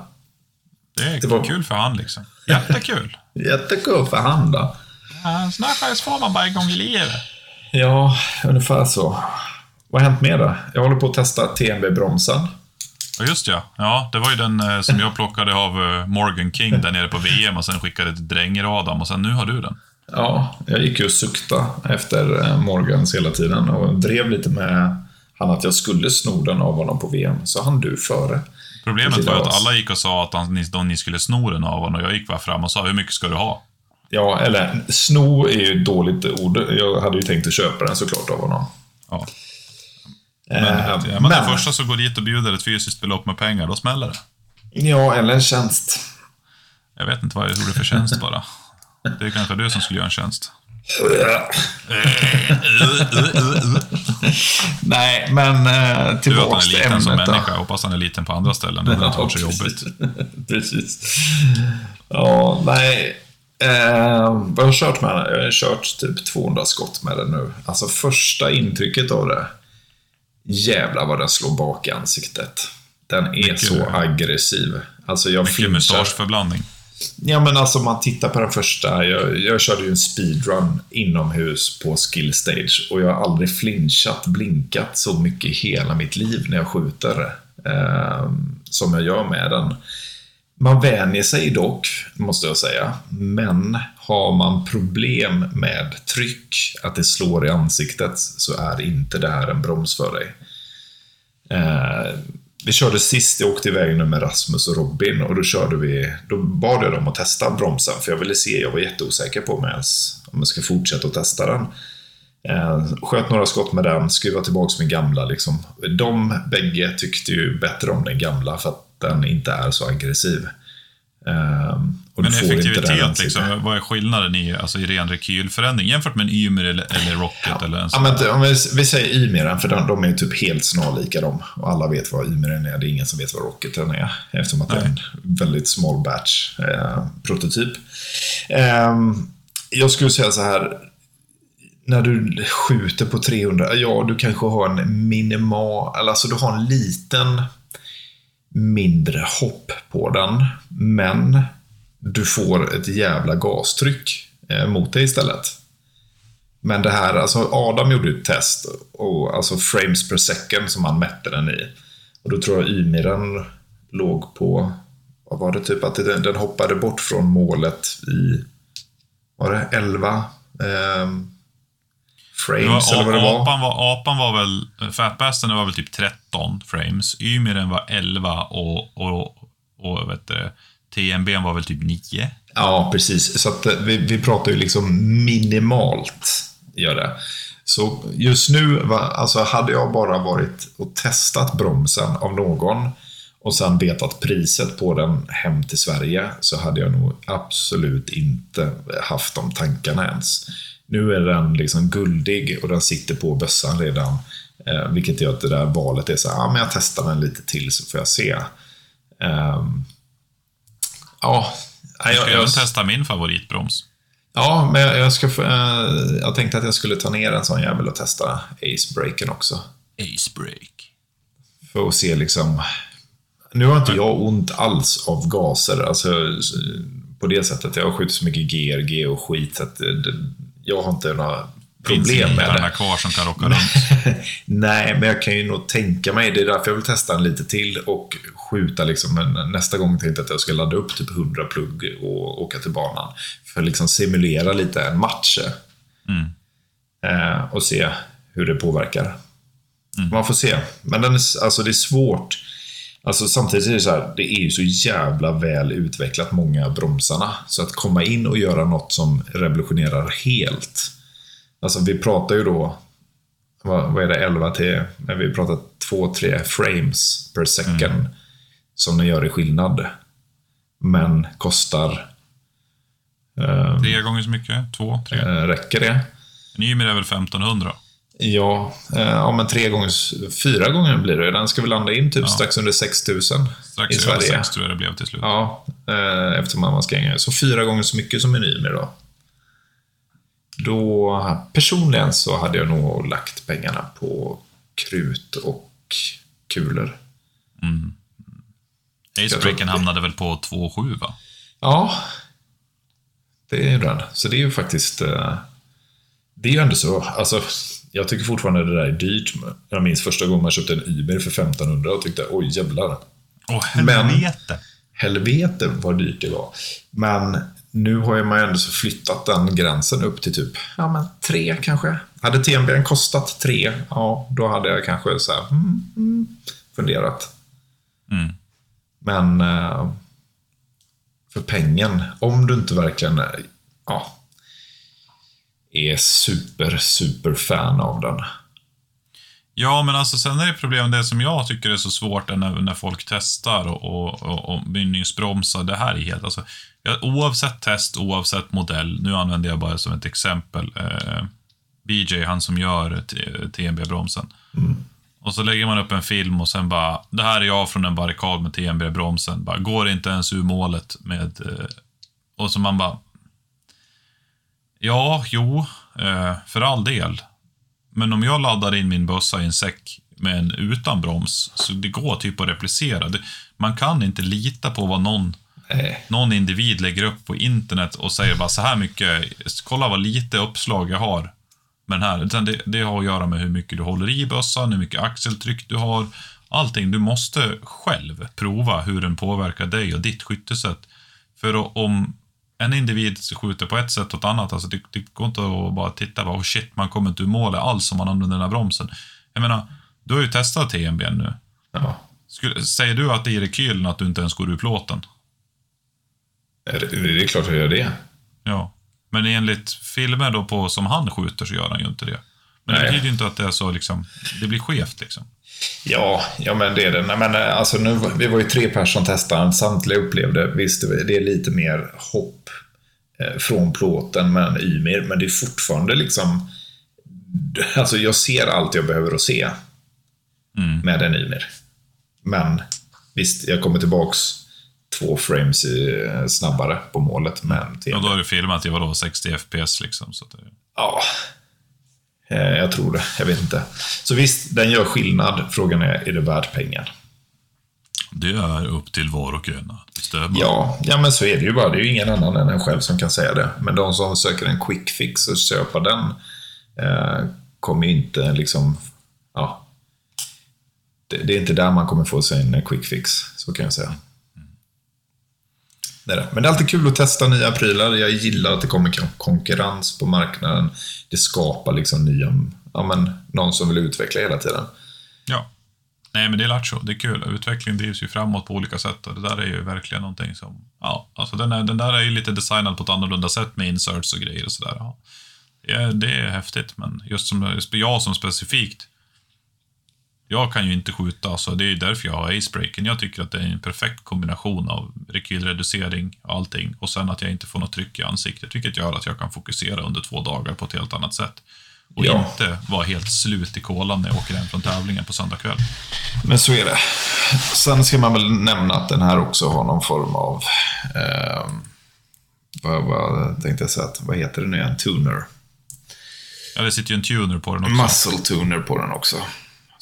Det är det var- kul för han liksom. Jättekul. jättekul för han då. Ja, Snöskjuts får man bara en gång i livet. Ja, ungefär så. Vad har hänt mer då? Jag håller på att testa TNB-bromsen. Ja, just ja. Ja, det var ju den eh, som jag plockade av Morgan King där nere på VM och sen skickade till Dränger-Adam och sen nu har du den. Ja, jag gick ju och sukta efter eh, Morgans hela tiden och drev lite med han att jag skulle sno den av honom på VM. Så han du före. Problemet var att alla gick och sa att han, de, ni skulle sno den av honom och jag gick bara fram och sa hur mycket ska du ha? Ja, eller sno är ju ett dåligt ord. Jag hade ju tänkt att köpa den såklart av honom. Ja. Men, Men, eh, är man den första som går dit och bjuder ett fysiskt belopp med pengar, då smäller det. Ja, eller en tjänst. Jag vet inte vad jag gjorde för tjänst bara. Det är kanske du som skulle göra en tjänst. Nej, men eh, Du vet att han är till liten som ämnet. då. människa. Jag hoppas han är liten på andra ställen. Det hade inte varit så jobbigt. precis. Ja, nej. Eh, vad har jag kört med den? Jag har kört typ 200 skott med den nu. Alltså första intrycket av det. Jävlar vad den slår bak i ansiktet. Den är Mycket- så aggressiv. Alltså jag Mycket mustaschförblandning. Ja, men alltså om man tittar på den första. Jag, jag körde ju en speedrun inomhus på skill stage och jag har aldrig flinchat, blinkat så mycket i hela mitt liv när jag skjuter. Eh, som jag gör med den. Man vänjer sig dock, måste jag säga. Men har man problem med tryck, att det slår i ansiktet, så är inte det här en broms för dig. Eh, vi körde sist, jag åkte iväg nu med Rasmus och Robin och då körde vi, då bad jag dem att testa bromsen för jag ville se, jag var jätteosäker på om jag, ens, om jag ska fortsätta att testa den. Eh, sköt några skott med den, skruvade tillbaka min gamla. Liksom. De bägge tyckte ju bättre om den gamla för att den inte är så aggressiv. Eh, men effektivitet, liksom, vad är skillnaden i, alltså, i ren rekylförändring jämfört med en Ymer eller, eller Rocket? Ja. Eller en ja, men, om vi, vi säger Ymeren, för de, de är typ helt snarlika de. Och alla vet vad Ymeren är, det är ingen som vet vad Rocketen är. Eftersom att Nej. det är en väldigt small batch eh, prototyp. Eh, jag skulle säga så här, när du skjuter på 300, ja du kanske har en minimal, alltså du har en liten mindre hopp på den. Men du får ett jävla gastryck eh, mot dig istället. Men det här, alltså Adam gjorde ett test, och, alltså frames per second som han mätte den i. Och då tror jag Ymiren låg på, vad var det, typ att den, den hoppade bort från målet i, var det 11? Eh, frames var, eller vad det var. Apan var, apan var väl, Fatbasten var väl typ 13 frames, Ymiren var 11 och, och, och vet du, TMB var väl typ 9? Ja, precis. Så att eh, vi, vi pratar ju liksom minimalt, gör det. Så just nu, alltså hade jag bara varit och testat bromsen av någon och sen vetat priset på den hem till Sverige så hade jag nog absolut inte haft de tankarna ens. Nu är den liksom guldig och den sitter på bössan redan. Eh, vilket gör att det där valet är så ja men jag testar den lite till så får jag se. Um, ja. Jag, ska jag, jag testa min favoritbroms. Ja, men jag, jag ska eh, jag tänkte att jag skulle ta ner en sån jävel och testa Ace-breaken också. Ace-break. För att se liksom... Nu har inte jag ont alls av gaser, alltså på det sättet. Jag har skjutit så mycket GRG och skit, så att det, jag har inte några problem med det. kvar som kan rocka runt. Nej, men jag kan ju nog tänka mig, det är därför jag vill testa en lite till och skjuta liksom, men nästa gång tänkte jag att jag ska ladda upp typ 100 plugg och åka till banan. För att liksom simulera lite en match. Mm. Eh, och se hur det påverkar. Mm. Man får se. Men den är, alltså det är svårt. Alltså samtidigt är det så här, det är ju så jävla väl utvecklat, många bromsarna. Så att komma in och göra något som revolutionerar helt. Alltså vi pratar ju då, vad, vad är det, 11 till, när vi pratar 2-3 frames per second. Mm. Som den gör i skillnad. Men kostar... Eh, tre gånger så mycket? Två? Tre? Eh, räcker det? Nymer är väl 1500? Ja, eh, ja men tre gånger, fyra gånger blir det. Den ska väl landa in typ ja. strax under 6000 strax i Sverige. Strax över 6 tror jag det blev till slut. Ja, eh, ska hänga. Så fyra gånger så mycket som en Ymer då. Då, personligen så hade jag nog lagt pengarna på krut och kulor. Mm. Acebreaken hamnade väl på 2,7 va? Ja, det är den. Så det är ju faktiskt... Eh, det är ju ändå så. Alltså, jag tycker fortfarande det där är dyrt. Jag minns första gången man köpte en Uber för 1500 och tyckte oj jävlar. Åh helvete. Men, helvete vad dyrt det var. Men nu har man ju ändå så flyttat den gränsen upp till typ, ja men tre kanske. Hade TMB kostat tre, ja då hade jag kanske så här, mm, mm, funderat. Mm. Men eh, för pengen, om du inte verkligen ja, är super, super fan av den. Ja, men alltså sen är det problem, det som jag tycker är så svårt är när, när folk testar och, och, och, och mynningsbromsar. Det här är helt, alltså, ja, oavsett test, oavsett modell, nu använder jag bara som ett exempel, eh, BJ, han som gör TNB-bromsen. Mm. Och så lägger man upp en film och sen bara, det här är jag från en barrikad med TNB-bromsen. Bara, går inte ens ur målet med... Eh, och så man bara... Ja, jo, eh, för all del. Men om jag laddar in min bössa i en säck med en utan broms, så det går typ att replicera. man kan inte lita på vad någon, någon individ lägger upp på internet och säger bara så här mycket, kolla vad lite uppslag jag har med den här. Utan det, det har att göra med hur mycket du håller i bössan, hur mycket axeltryck du har. Allting. Du måste själv prova hur den påverkar dig och ditt skyttesätt. För om en individ skjuter på ett sätt och ett annat, alltså det, det går inte att bara titta och shit, man kommer inte ur målet alls om man använder den här bromsen. Jag menar, du har ju testat TMB nu. Ja. Skulle, säger du att det är rekylen att du inte ens går ur plåten? Det, det är klart att jag gör det. Ja. Men enligt filmer då på som han skjuter så gör han ju inte det. Men det Nej. betyder ju inte att det är så liksom, det blir skevt liksom. Ja, ja men det är det. Nej, men, eh, alltså, nu, vi var ju tre personer som testade. Samtliga upplevde, visst det är lite mer hopp eh, från plåten med en Ymir, men det är fortfarande liksom... Alltså jag ser allt jag behöver att se med en Ymir. Men visst, jag kommer tillbaks två frames i, eh, snabbare på målet med en TV. Och då har du filmat i vadå, 60 FPS liksom. Så det, Ja, jag tror det. Jag vet inte. Så visst, den gör skillnad. Frågan är, är det värt pengar? det är upp till var och en att bestämma. Ja, ja, men så är det ju bara. Det är ju ingen annan än en själv som kan säga det. Men de som söker en quick fix och köpa den eh, kommer ju inte liksom... Ja, det, det är inte där man kommer få sin quick fix, så kan jag säga. Det är det. Men det är alltid kul att testa nya prylar. Jag gillar att det kommer konkurrens på marknaden. Det skapar liksom nya... Ja, men någon som vill utveckla hela tiden. Ja. Nej, men det är lattjo. Det är kul. Utveckling drivs ju framåt på olika sätt och det där är ju verkligen någonting som... Ja, alltså den, är, den där är ju lite designad på ett annorlunda sätt med inserts och grejer och sådär. Ja. Det, är, det är häftigt, men just som jag som specifikt. Jag kan ju inte skjuta, så det är därför jag har acebreaken. Jag tycker att det är en perfekt kombination av rekylreducering och allting och sen att jag inte får något tryck i ansiktet, vilket gör att jag kan fokusera under två dagar på ett helt annat sätt. Och Ja. inte vara helt slut i kolan när jag åker hem från tävlingen på söndag kväll. Men så är det. Sen ska man väl nämna att den här också har någon form av... Eh, vad, vad tänkte jag säga? Vad heter det nu igen? Tuner. Ja, det sitter ju en tuner på den också. Muscle tuner på den också.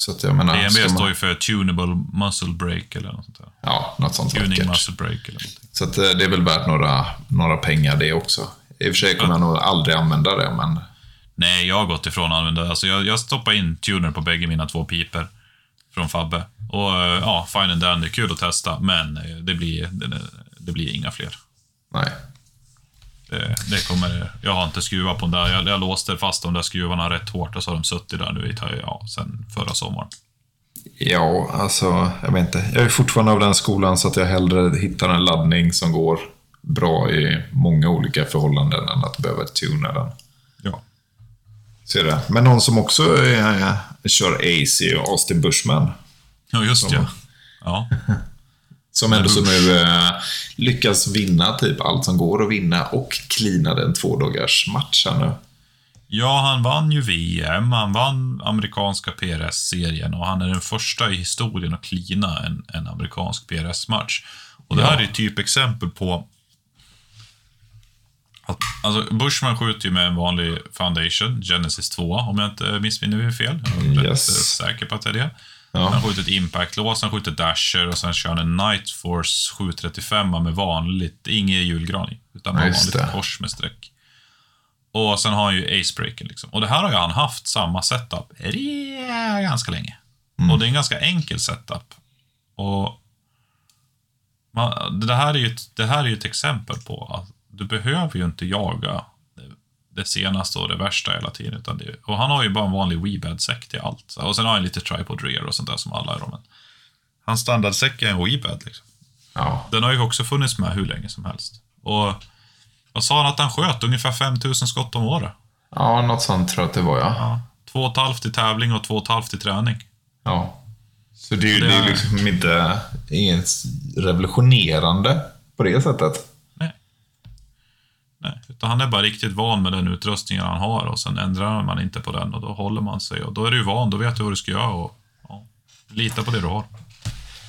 Så att jag menar... Ska man- står ju för Tunable Muscle Break eller något sånt där. Ja, något sånt Tuning vackert. Muscle Break eller någonting. Så att eh, det är väl värt några, några pengar det också. I och för sig kommer jag nog aldrig använda det, men... Nej, jag har gått ifrån att använda alltså jag, jag stoppar in tuner på bägge mina två piper från Fabbe. Och eh, ja, fine and dandy, kul att testa, men eh, det blir, det, det blir inga fler. Nej. Det, det kommer, jag har inte skruvat på den där. Jag, jag låste fast de där skruvarna rätt hårt och så har de suttit där nu i, ja, sen förra sommaren. Ja, alltså, jag vet inte. Jag är fortfarande av den skolan så att jag hellre hittar en laddning som går bra i många olika förhållanden än att behöva tuna den. Ja. Ser det. Men någon som också eh, kör AC är Austin Bushman. Ja, just Som- ja. Ja. Som ändå så nu eh, lyckas vinna typ allt som går att vinna och cleanade en två dagars match här nu. Ja, han vann ju VM, han vann amerikanska PRS-serien och han är den första i historien att cleana en, en amerikansk PRS-match. Och det Ja. här är ett typexempel på... Att, alltså, Bushman skjuter ju med en vanlig Foundation, Genesis 2, om jag inte missminner mig fel. Jag är rätt Yes. eh, säker på att det är det. Ja. Han skjuter ett impact-lås, han skjuter dasher och sen kör han en Night Force 735 med vanligt, ingen julgran i, utan bara vanligt det. kors med streck. Och sen har han ju acebreaken liksom. Och det här har ju han haft samma setup ganska länge. Mm. Och det är en ganska enkel setup. Och man, det, här är ju ett, det här är ju ett exempel på att du behöver ju inte jaga det, senaste och det värsta hela tiden. Utan det, och han har ju bara en vanlig Weebad-säck till allt. Och sen har han lite tripod rear och sånt där som alla är. Men hans standardsäck är en Weebad liksom. Ja. Den har ju också funnits med hur länge som helst. Och vad sa han att han sköt? Ungefär 5000 skott om året. ja, något sånt tror jag att det var ja. Ja. Två och ett halvt i tävling och två och ett halvt i träning. ja. Så det är ju Det det är är- liksom inte inget revolutionerande på det sättet. Han är bara riktigt van med den utrustningen han har och sen ändrar man inte på den och då håller man sig och då är du van, då vet du vad du ska göra och ja, lita på det du har.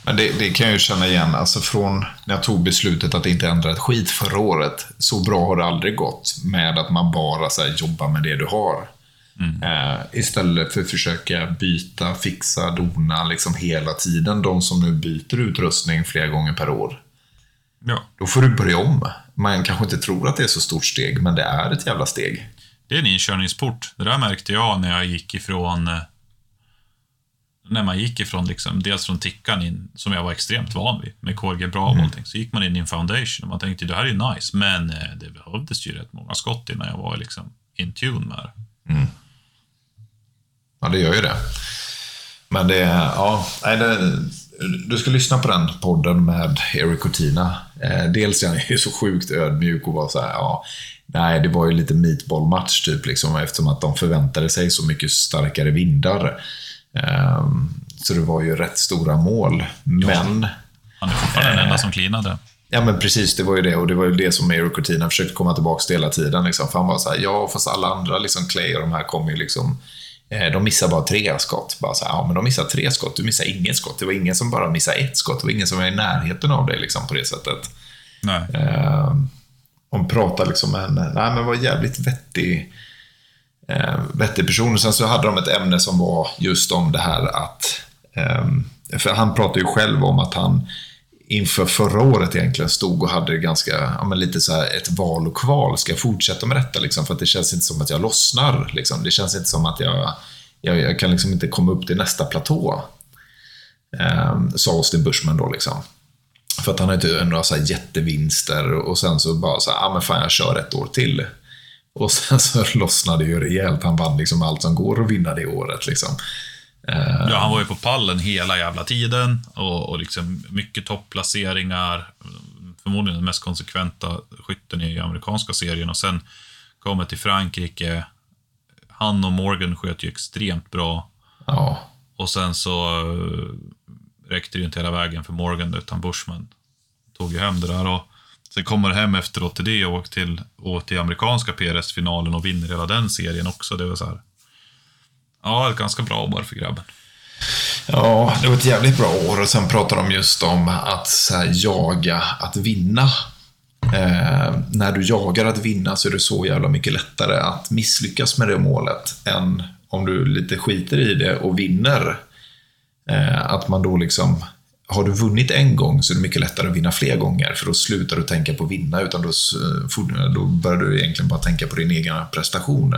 Men det, det kan jag ju känna igen, alltså från när jag tog beslutet att inte ändra ett skit förra året. Så bra har det aldrig gått med att man bara så jobbar med det du har. Eh, istället för att försöka byta, fixa, dona liksom hela tiden. De som nu byter utrustning flera gånger per år. Ja. Då får du börja om. Man kanske inte tror att det är så stort steg, men det är ett jävla steg. Det är en inkörningsport. Det där märkte jag när jag gick ifrån... När man gick ifrån, liksom, dels från tickan in, som jag var extremt van vid, med KRG Bra och allting, så gick man in i en foundation och man tänkte det här är nice, men eh, det behövdes ju rätt många skott innan jag var liksom in tune med det. Ja, det gör ju det. Men det ja, nej, det, du ska lyssna på den podden med Eric Cortina. Eh, dels är han ju så sjukt ödmjuk och var så här, ja, nej, det var ju lite meatball-match typ, liksom, eftersom att de förväntade sig så mycket starkare vindar. Eh, så det var ju rätt stora mål. Men... Han är fortfarande den enda som cleanade. Ja, men precis. Det var ju det. Och det var ju det som Eric Cortina försökte komma tillbaka till hela tiden. Liksom. För han var så här, ja, fast alla andra, liksom Clay och de här kommer ju liksom... Eh, de missar bara tre skott. Bara så här, ja, men de missar tre skott. Du missar inget skott. Det var ingen som bara missade ett skott. Det var ingen som var i närheten av dig liksom, på det sättet. Nej. Eh, hon pratade liksom med en, nej men var jävligt vettig, eh, vettig person. Sen så hade de ett ämne som var just om det här att, eh, för han pratade ju själv om att han inför förra året egentligen stod och hade ganska, ja, men lite så här ett val och kval. Ska jag fortsätta med detta liksom? För att det känns inte som att jag lossnar. Liksom. Det känns inte som att jag, jag, jag kan liksom inte komma upp till nästa platå. Eh, sa Austin Bushman då liksom. För att han har ju några så här jättevinster och sen så bara så här, ja ah, men fan jag kör ett år till. Och sen så lossnade det ju rejält. Han vann liksom allt som går att vinna det året liksom. Ja, han var ju på pallen hela jävla tiden och, och liksom mycket topplaceringar. Förmodligen den mest konsekventa skytten i amerikanska serien och sen kommer till Frankrike. Han och Morgan sköt ju extremt bra. Ja. Och sen så uh, räckte det ju inte hela vägen för Morgan, utan Bushman tog ju hem det där. Och sen kommer det hem efteråt till det och åker till, åker till amerikanska PRS-finalen och vinner hela den serien också. Det var så här. Ja, ett ganska bra år för grabben. Ja, det var ett jävligt bra år och sen pratar de just om att så här, jaga att vinna. Eh, när du jagar att vinna så är det så jävla mycket lättare att misslyckas med det målet än om du lite skiter i det och vinner. Eh, att man då liksom, har du vunnit en gång så är det mycket lättare att vinna fler gånger för då slutar du tänka på att vinna utan då, då börjar du egentligen bara tänka på din egen prestation.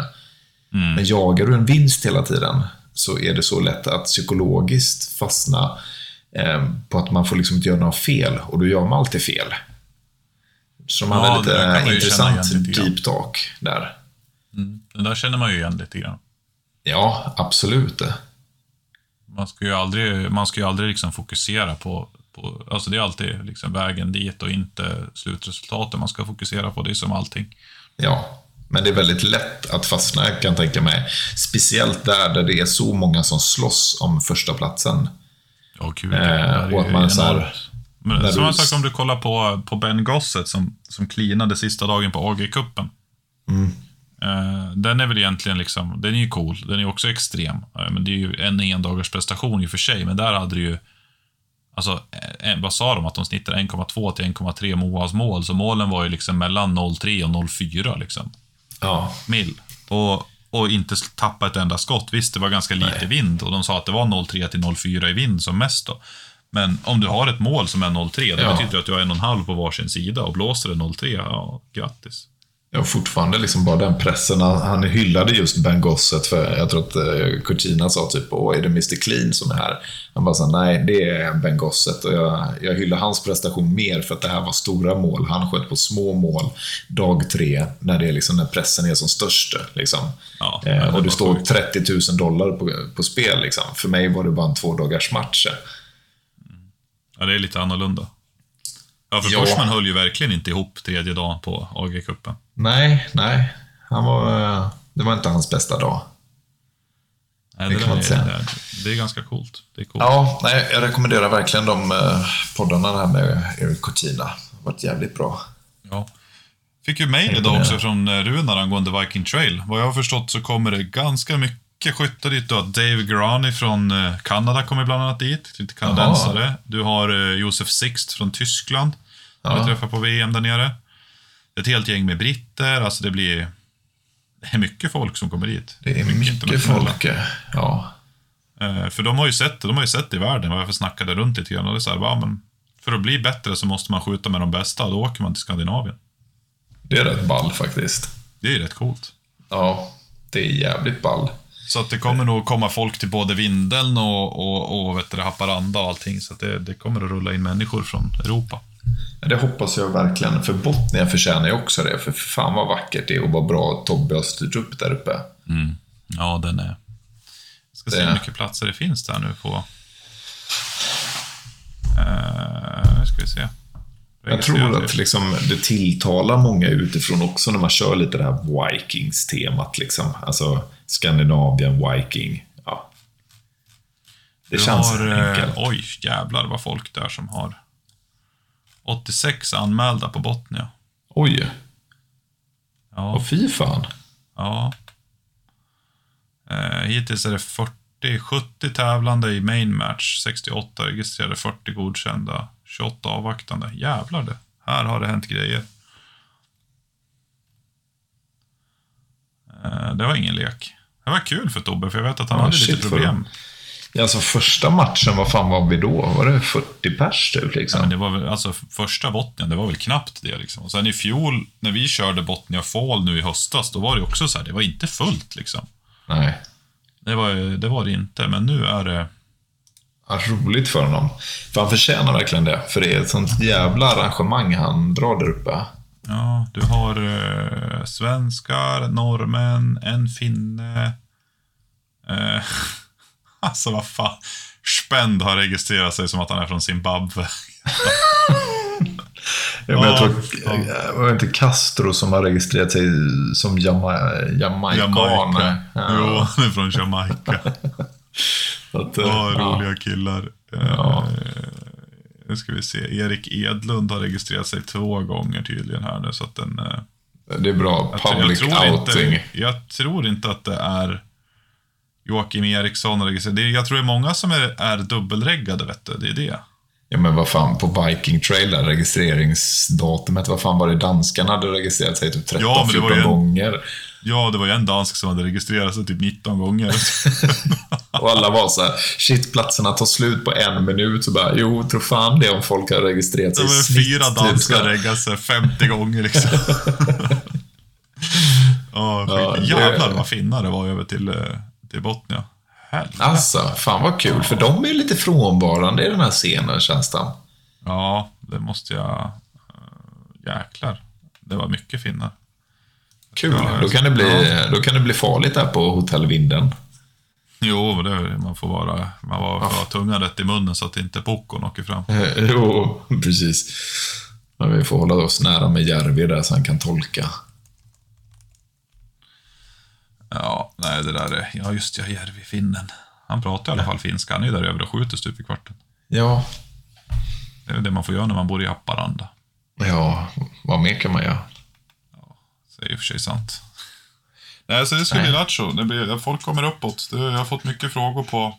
Mm. Men jagar du en vinst hela tiden så är det så lätt att psykologiskt fastna eh, på att man får liksom inte göra några fel och då gör man alltid fel. Så man ja, är lite intressant deep talk där. Mm. Det där känner man ju igen lite grann. Ja, absolut. Man ska ju aldrig, man ska ju aldrig liksom fokusera på, på... Alltså det är alltid liksom vägen dit och inte slutresultatet man ska fokusera på. Det är som allting. Ja, men det är väldigt lätt att fastna, kan jag tänka mig. Speciellt där, där det är så många som slåss om första platsen. Ja, kul. Eh, och att man så här, men, Samma du... sak om du kollar på, på Ben Gossett som, som cleanade sista dagen på AG-cupen. Mm. Eh, den är väl egentligen liksom, den är ju cool. Den är också extrem. Eh, men det är ju en endagars prestation i och för sig. Men där hade du ju, alltså, eh, vad sa de? Att de snittade 1,2 till 1,3 Moas mål. Så målen var ju liksom mellan 0,3 och 0,4 liksom. Ja. Mil. Och, och inte tappa ett enda skott. Visst, det var ganska lite Nej. vind och de sa att det var 0,3 till 0,4 i vind som mest då. Men om du har ett mål som är 0,3, det ja. betyder att du har en och en halv på varsin sida och blåser det 0,3, ja, grattis. Ja, fortfarande liksom bara den pressen. Han, hyllade just Ben Gosset för, jag tror att Cortina sa typ, åh, är det Mr Clean som är här? Han bara sa, nej, det är Ben Gosset. Och jag, jag hyllar hans prestation mer för att det här var stora mål. Han sköt på små mål dag tre, när, det är liksom, när pressen är som störst. Liksom. Ja, eh, och det står 30 000 dollar på, på spel. Liksom. För mig var det bara en två dagars match. Ja, det är lite annorlunda. Ja, för ja. Forsman höll ju verkligen inte ihop tredje dagen på AG-cupen. Nej, nej. Han var, eh, det var inte hans bästa dag. Nej, det, det, kan man är, säga. Det, det är ganska coolt. Det är coolt. Ja, nej, jag rekommenderar verkligen de eh, poddarna här med Eric Cortina. Det har varit jävligt bra. Ja. Fick ju mejl idag också från eh, Runar angående Viking Trail. Vad jag har förstått så kommer det ganska mycket skyttar dit. Du har Dave Grani från Kanada kommer bland annat dit. Lite kanadensare. Du har Josef Sixt från Tyskland. Ja. Jag träffar på VM där nere. Ett helt gäng med britter, alltså det blir... Det är mycket folk som kommer dit. Det är mycket, mycket folk, ja. Eh, för de har ju sett de har ju sett det i världen, jag snackade runt lite grann. Och det är så här, va, men för att bli bättre så måste man skjuta med de bästa och då åker man till Skandinavien. Det är rätt ball faktiskt. Det är rätt coolt. Ja, det är jävligt ball. Så att det kommer nog komma folk till både Vindeln och, och, och vet du, Haparanda och allting. Så att det, det kommer att rulla in människor från Europa. Det hoppas jag verkligen, för Botnia förtjänar ju också det. För fan vad vackert det är och vad bra Tobbe har styrt upp där uppe. Mm. Ja, den är... Jag ska det... se hur mycket platser det finns där nu på... ska vi se. Jag tror att liksom, det tilltalar många utifrån också när man kör lite det här Vikings-temat. Liksom. Alltså Skandinavien, Viking. Ja. Det Du känns har, eh, enkelt. Oj, jävlar vad folk där som har 86 anmälda på Botnia. Oj, Ja, och fy fan. ja. Eh, hittills är det 40, 70 tävlande i main match, 68 registrerade, 40 godkända, 28 avvaktande. Jävlar det. Här har det hänt grejer. Eh, det var ingen lek. Det var kul för Tobbe, för jag vet att han Ja, hade lite problem. Ja, Alltså första matchen, vad fan var vi då? Var det 40 pers typ? Liksom? Ja, men det var väl, alltså första Botnia, det var väl knappt det liksom. Och sen i fjol, när vi körde Botnia Fall nu i höstas, då var det också så här, det var inte fullt liksom. Nej. Det var, det var det inte, men nu är det... Ja, roligt för honom. För han förtjänar verkligen det. För det är ett sånt jävla arrangemang han drar där uppe. Ja, du har eh, svenskar, norrmän, en finne. Eh, alltså vad fan. Spend har registrerat sig som att han är från Zimbabwe. Ja, men jag Ja, tror, ja. det var inte Castro som har registrerat sig som Jama, jamaican? Jamaica. Ja. Jo, han är från Jamaica. Att, eh, Ja, ja. roliga killar. Ja. Eh, nu ska vi se. Erik Edlund har registrerat sig två gånger tydligen här nu. Så att den, eh, Det är bra. Public jag, outing. inte, jag tror inte att det är Joakim Eriksson registrerat. Det jag tror det är många som är, är dubbelreggade, vet du. Det är det. Ja, men vad fan, på Viking Trail, där, registreringsdatumet, vad fan var det danskarna hade registrerat sig typ 13-14 Ja, det en- gånger? Ja, det var ju en dansk som hade registrerat sig typ 19 gånger. Och alla var så här, shit, platserna tar slut på en minut. Så bara, jo, tror fan det om folk har registrerat Det sig var snitt, fyra typ, danskar här. reggat sig 50 gånger liksom. Ja, Ja, det- Jävlar vad finnar det var över till, till Botnia. Helvete. Alltså, fan vad kul. För de är ju lite frånvarande i den här scenen, känns det. Ja, det måste jag... eh, Jäklar. Det var mycket finnar. Kul. Ja, då, kan det bli, ja. då kan det bli farligt där på Hotell Vinden. Jo, det, man får vara, man var, får ha tungan rätt i munnen så att inte pokon åker fram. Eh, Jo, precis. Men vi får hålla oss nära med Järvi där så han kan tolka. Ja, nej det där är... Ja, just ja, Järvi-finnen. Han pratar i alla fall finska. Han är ju där över och skjuter stup i kvarten. Ja, Det är det man får göra när man bor i Haparanda. ja, vad mer kan man göra? Så det är i och för sig sant. Nej, så det ska bli lattjo. Det blir, folk kommer uppåt. Det, jag har fått mycket frågor på,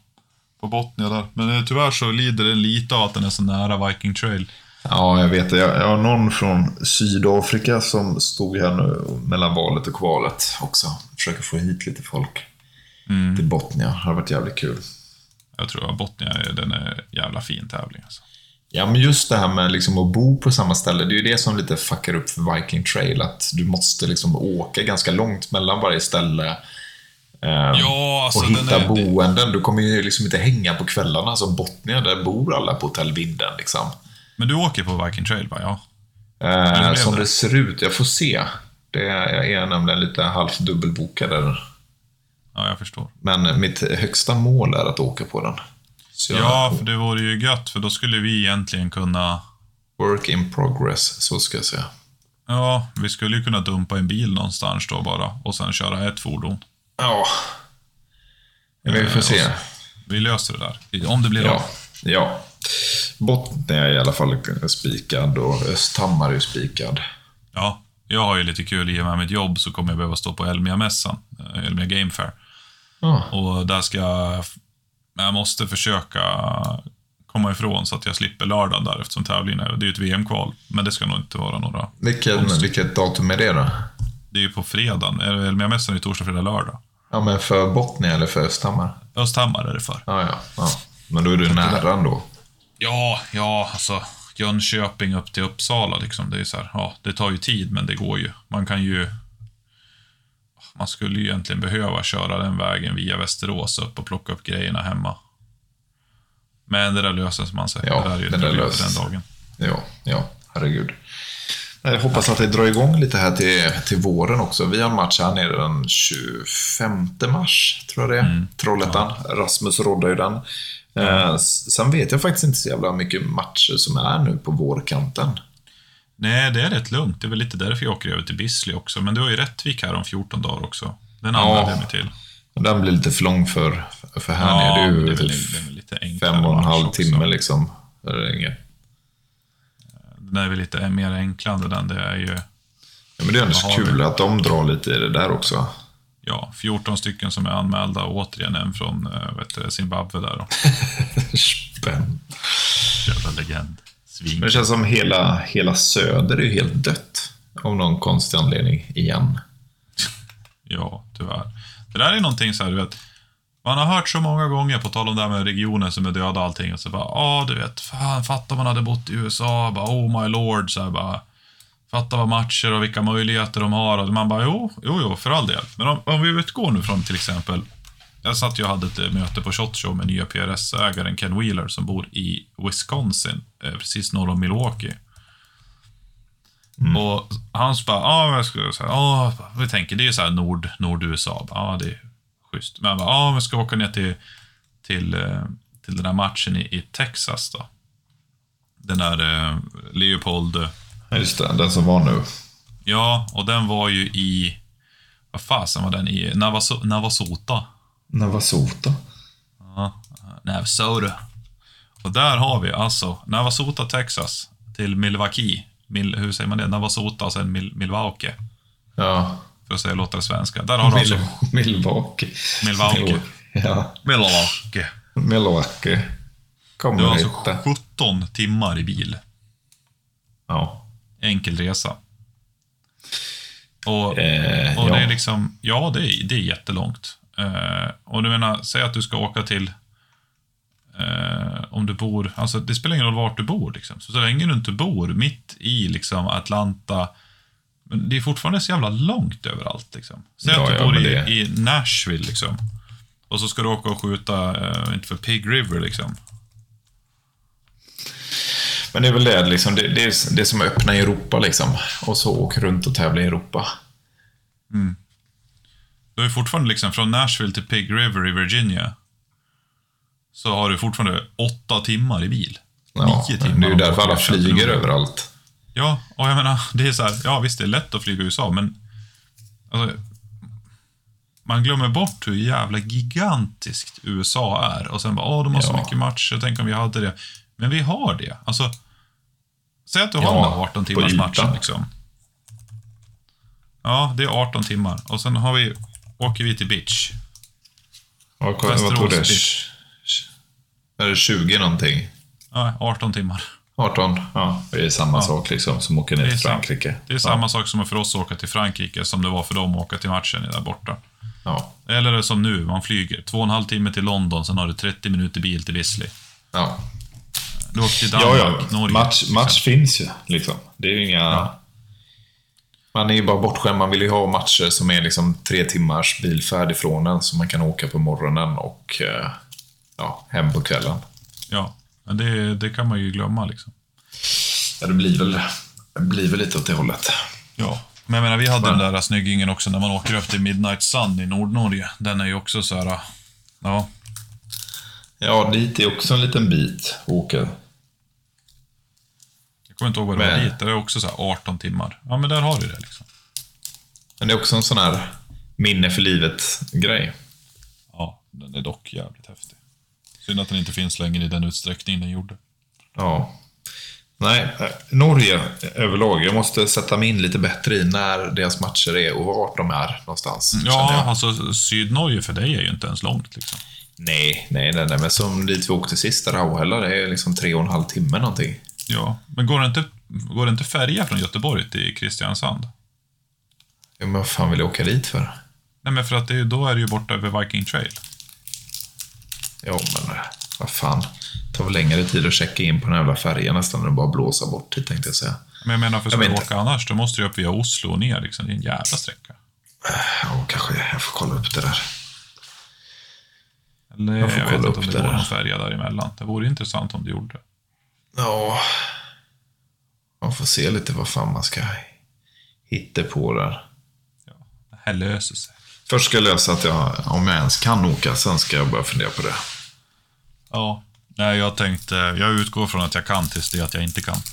på Botnia där. Men eh, tyvärr så lider den lite av att den är så nära Viking Trail. Ja, jag vet det. Jag, jag har någon från Sydafrika som stod här nu mellan valet och kvalet också. Försöker få hit lite folk till Botnia. Det har varit jävligt kul. Jag tror att Botnia är, den är jävla fin tävling. Alltså. Ja, men just det här med liksom att bo på samma ställe, det är ju det som lite fuckar upp för Viking Trail. Att du måste liksom åka ganska långt mellan varje ställe. eh, Ja, alltså och hitta är... boenden. Du kommer ju liksom inte hänga på kvällarna. Som Botnia, där bor alla på Hotell Vinden. Liksom. Men du åker på Viking Trail, va? Ja. Eh, som det? det ser ut, jag får se. Det är, jag är nämligen lite halvt dubbelbokad där. Ja, jag förstår. Men mitt högsta mål är att åka på den. Jag, Ja, för det vore ju gött, för då skulle vi egentligen kunna... Work in progress, så ska jag säga. Ja, vi skulle ju kunna dumpa en bil någonstans då bara och sen köra ett fordon. Ja. Vi får Eh, se. Vi löser det där. Om det blir Ja. av. ja. Botten är i alla fall spikad och Östhammar är spikad. Ja, jag har ju lite kul i och med mitt jobb så kommer jag behöva stå på Elmia-mässan, eh, Elmia Game Fair. Ja. Och där ska jag... Jag måste försöka komma ifrån så att jag slipper lördagen där eftersom tävlingen är... Det är ju ett VM-kval, men det ska nog inte vara några... Vilket, vilket datum är det då? Det är ju på fredagen. Elmia-mässan är ju torsdag, fredag, lördag. Ja, men för Botnia eller för Östhammar? Östhammar är det för. Ja, ja. ja. Men då är du nära ändå. Ja, ja, alltså Jönköping upp till Uppsala liksom. Det är så här, ja, det tar ju tid, men det går ju. Man kan ju... Man skulle ju egentligen behöva köra den vägen via Västerås upp och plocka upp grejerna hemma. Men det där löser man sig. Ja, det där är ju det där löser den dagen. Ja, ja, herregud. Jag hoppas att det drar igång lite här till, till våren också. Vi har en match här nere den 25 mars, tror jag det är. Trollhättan. Rasmus roddar ju den. Eh, sen vet jag faktiskt inte så jävla mycket matcher som är nu på vårkanten. Nej, det är rätt lugnt. Det är väl lite därför jag åker över till Bisley också. Men du har ju Rättvik här om 14 dagar också. Den Ja. använder jag mig till. Den blir lite för lång för, för här Ja, nere. Det är ju det det fem och en halv också. timme liksom. Det är inget. Den är väl lite mer enklare den. Det är ju, Ja, men det är ändå kul vi? att de drar lite i det där också. Ja, 14 stycken som är anmälda. och Återigen en från eh, vet du, Zimbabwe där då. Spänn. Jävla legend. Svin. Men det känns som hela, hela söder är ju helt dött. Av någon konstig anledning, igen. Ja, tyvärr. Det där är någonting så här, du vet. Man har hört så många gånger, på tal om det här med regioner som är döda och allting, och så bara, ja, du vet, fan, fatta man hade bott i USA, bara, oh my lord, så här, bara, fatta vad matcher och vilka möjligheter de har. Och man bara, jo, jo, jo, för all del. Men om, om vi utgår nu från till exempel, jag satt ju och hade ett eh, möte på Shot Show med nya PRS-ägaren Ken Wheeler som bor i Wisconsin, eh, precis norr om Milwaukee. Och han bara, ja, jag ska säga, ja, vi tänker, det är ju så här nord, nord-USA. Ja, det är schysst. Men han bara, ja, vi ska åka ner till, till, eh, till den här matchen i, i Texas då. Den där eh, Leopold, Just det, den som var nu. ja, och den var ju i, vad fasen var den i, Navaso, Navasota. Navasota. Ja, Navasota. Och där har vi alltså Navasota, Texas, till Milwaukee. Mil, hur säger man det? Navasota och sen Mil, Milwaukee. Ja. För att säga låta det svenska. Där har du alltså Mil- Milwaukee. Milwaukee. Ja, Milwaukee. Milwaukee. Kommer Du har alltså hitta. 17 timmar i bil. Ja. Enkel resa. Och, Eh, och det är ja. liksom, ja det är, det är jättelångt. Eh, och du menar, säg att du ska åka till, eh, om du bor, alltså det spelar ingen roll vart du bor liksom. Så, så länge du inte bor mitt i liksom Atlanta, men det är fortfarande så jävla långt överallt liksom. Säg Ja, att du ja, bor i, det- i Nashville liksom. Och så ska du åka och skjuta, eh, inte för Pig River liksom. Men det är väl det, liksom, det, det, är, det är som att öppna i Europa liksom. Och så åka runt och tävla i Europa. Du har ju fortfarande liksom från Nashville till Pig River i Virginia. Så har du fortfarande åtta timmar i bil. Ja, Nio timmar. det är ju därför du alla flyger överallt. Ja, och jag menar, det är så här, ja visst det är lätt att flyga i USA, men alltså, man glömmer bort hur jävla gigantiskt USA är. Och sen bara, åh, de har så Ja. mycket matcher, tänk om vi hade det. Men vi har det. Alltså, säg att du har Ja, den där 18 på timmars matchen liksom. Ja, det är 18 timmar. Och sen har vi, åker vi till Beach. Vad, vad tog det? Västerås Är det 20 någonting? Ja, 18 timmar. 18? Ja, det är samma Ja. sak liksom som åker ner till Frankrike. Det är samma sak som för oss att åka till Frankrike som det var för dem att åka till matchen där borta. Ja. Eller som nu, man flyger två och en halv timme till London, sen har du 30 minuter bil till Bisley. Ja, Du åker till ja, Danmark, ja. Norge. Match, till match finns ju liksom. Det är ju inga... Man är ju bara bortskämd. Man vill ju ha matcher som är liksom tre timmars bilfärd ifrån en, så man kan åka på morgonen och eh, ja, hem på kvällen. Ja, men det, det kan man ju glömma liksom. Ja, det blir väl, det blir väl lite åt det hållet. Ja. Men jag menar, vi hade Men- den där snyggingen också när man åker upp till Midnight Sun i Nordnorge. Den är ju också så här, ja. Ja, dit är också en liten bit att åka. Jag kommer inte ihåg vad det var dit. Det är också så här 18 timmar. Ja, men där har du det liksom. Men det är också en sån här minne för livet-grej. Ja, den är dock jävligt häftig. Synd att den inte finns längre i den utsträckning den gjorde. Ja. Nej, eh, Norge överlag. Jag måste sätta mig in lite bättre i när deras matcher är och vart de är någonstans. känner Ja, alltså Sydnorge för dig är ju inte ens långt liksom. Nej, nej, nej, nej. Men som dit vi åkte sist, Rauhälla, det är liksom tre och en halv timme någonting. Ja, men går det inte, går det inte färja från Göteborg till Kristiansand? Ja, men vad fan vill jag åka dit för? Nej, men för att det då är det ju borta över Viking Trail. Ja, men eh, vad fan. Det tar väl längre tid att checka in på den jävla färjan nästan än att bara blåsa bort dit, tänkte jag säga. Men jag menar, för ska Jag du vet åka annars, då måste du upp via Oslo och ner liksom. Det är en jävla sträcka. Ja, kanske jag får kolla upp det där. Eller Jag jag, får vet kolla inte upp om det det går någon färja däremellan. Det vore intressant om det gjorde det. Ja. Man får se lite vad fan man ska hitta på där. Ja, det här löser sig. Först ska jag lösa att jag, om jag ens kan åka, sen ska jag börja fundera på det. Ja, Nej, jag tänkte, jag utgår från att jag kan tills det att jag inte kan.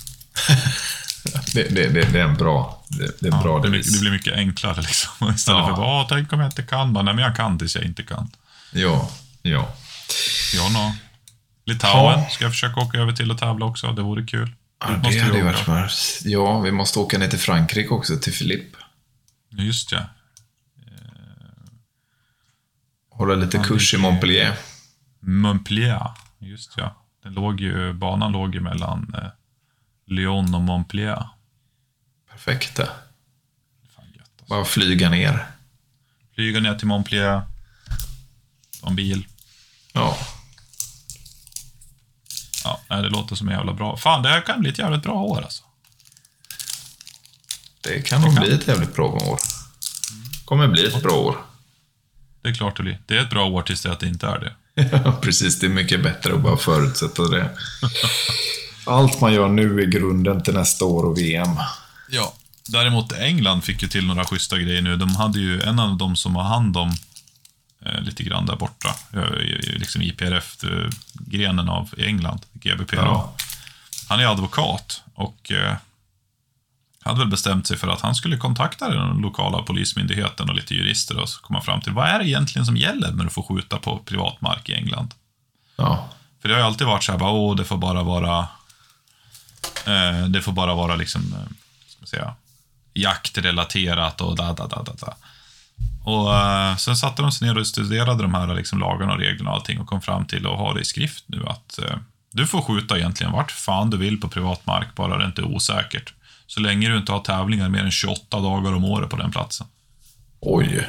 Det, det, det, det är en bra, det, det är en bra det, devis. det blir mycket enklare liksom. Istället Ja. för bara, "Åh, tänk om jag inte kan. Bara, Nej, men jag kan tills jag inte kan. Ja, ja. Ja, nå. Litauen Ja. ska jag försöka åka över till och tävla också. Det vore kul. ja det måste hade ju varit smart. Ja, vi måste åka ner till Frankrike också, till Philippe. Just ja. Hålla lite kurs i Montpellier. Montpellier. Just ja. Den låg ju, banan låg ju mellan eh, Lyon och Montpellier. Perfekt det. Alltså. Bara flyga ner. Flyga ner till Montpellier. En bil. Ja. Ja, nej, det låter som en jävla bra. Fan, det här kan bli ett jävligt bra år alltså. Det kan nog bli ett jävligt bra år. Kommer bli ett bra år. Det är klart det blir. Det är ett bra år tills det att det inte är det. Ja, precis. Det är mycket bättre att bara förutsätta det. Allt man gör nu är grunden till nästa år och VM. Ja. Däremot England fick ju till några schyssta grejer nu. De hade ju en av dem som har hand om lite grann där borta, eh, liksom IPRF-grenen av England, GBPRA. Ja. Han är advokat och eh, hade väl bestämt sig för att han skulle kontakta den lokala polismyndigheten och lite jurister och komma fram till vad är det egentligen som gäller när du får skjuta på privat mark i England? Ja. För det har ju alltid varit så här, bara, åh, det får bara vara... Eh, det får bara vara liksom, eh, ska man säga, jaktrelaterat och da, da, da, da, da. Och eh, sen satte de sig ner och studerade de här liksom, lagarna och reglerna och allting och kom fram till att ha det i skrift nu att eh, du får skjuta egentligen vart fan du vill på privat mark, bara det inte är osäkert. Så länge du inte har tävlingar mer än 28 dagar om året på den platsen. Oj.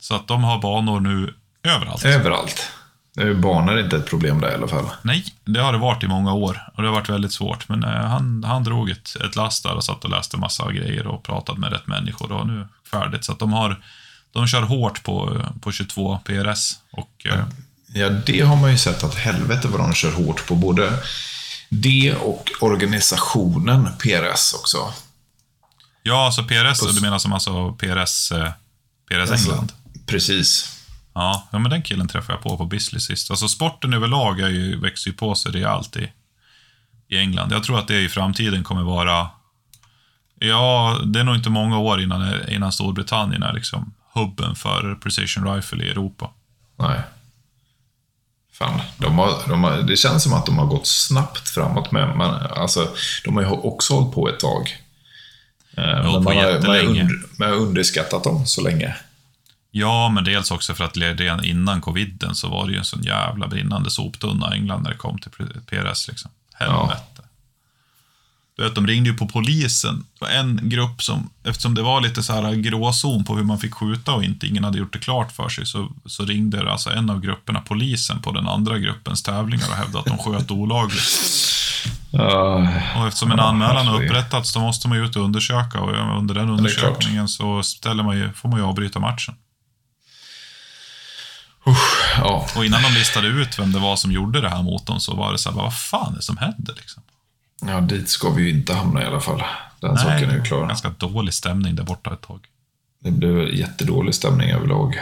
Så att de har banor nu överallt. Överallt. Nu är inte ett problem där i alla fall. Nej, det har det varit i många år och det har varit väldigt svårt. Men eh, han, han drog ett, ett last där och satt och läste massa grejer och pratade med rätt människor och nu är färdigt. Så de har, de kör hårt på, på 22 PRS och eh, Ja, det har man ju sett att helvete vad de kör hårt på. Både det och organisationen PRS också. ja, alltså PRS, du menar som alltså PRS, eh, PRS England? Precis. Ja, ja, men den killen träffade jag på på Bisley sist. Alltså sporten överlag är ju, växer ju på sig rejält i, i England. Jag tror att det i framtiden kommer vara... Ja, det är nog inte många år innan, innan Storbritannien är liksom hubben för precision rifle i Europa. Nej. Fan, de har, de har, det känns som att de har gått snabbt framåt med, men alltså, de har ju också hållit på ett tag. Eh, men man, har, man, har under, man har underskattat dem så länge. Ja, men dels också för att redan innan coviden så var det ju en sån jävla brinnande soptunna i England när det kom till PRS. Liksom. Helvete. Du vet, de ringde ju på polisen. Det var en grupp som, eftersom det var lite så här gråzon på hur man fick skjuta och inte ingen hade gjort det klart för sig, så, så ringde alltså en av grupperna polisen på den andra gruppens tävlingar och hävdade att de sköt olagligt. Och eftersom en Ja, anmälan har upprättats, då måste man ju ut och undersöka och under den undersökningen så ställer man ju, får man ju avbryta matchen. Ja, Och innan de listade ut vem det var som gjorde det här mot dem så var det så här, vad fan är det som händer liksom? ja, dit ska vi ju inte hamna i alla fall. Den saken är ju klar. ganska dålig stämning där borta ett tag. Det blir jättedålig stämning överlag.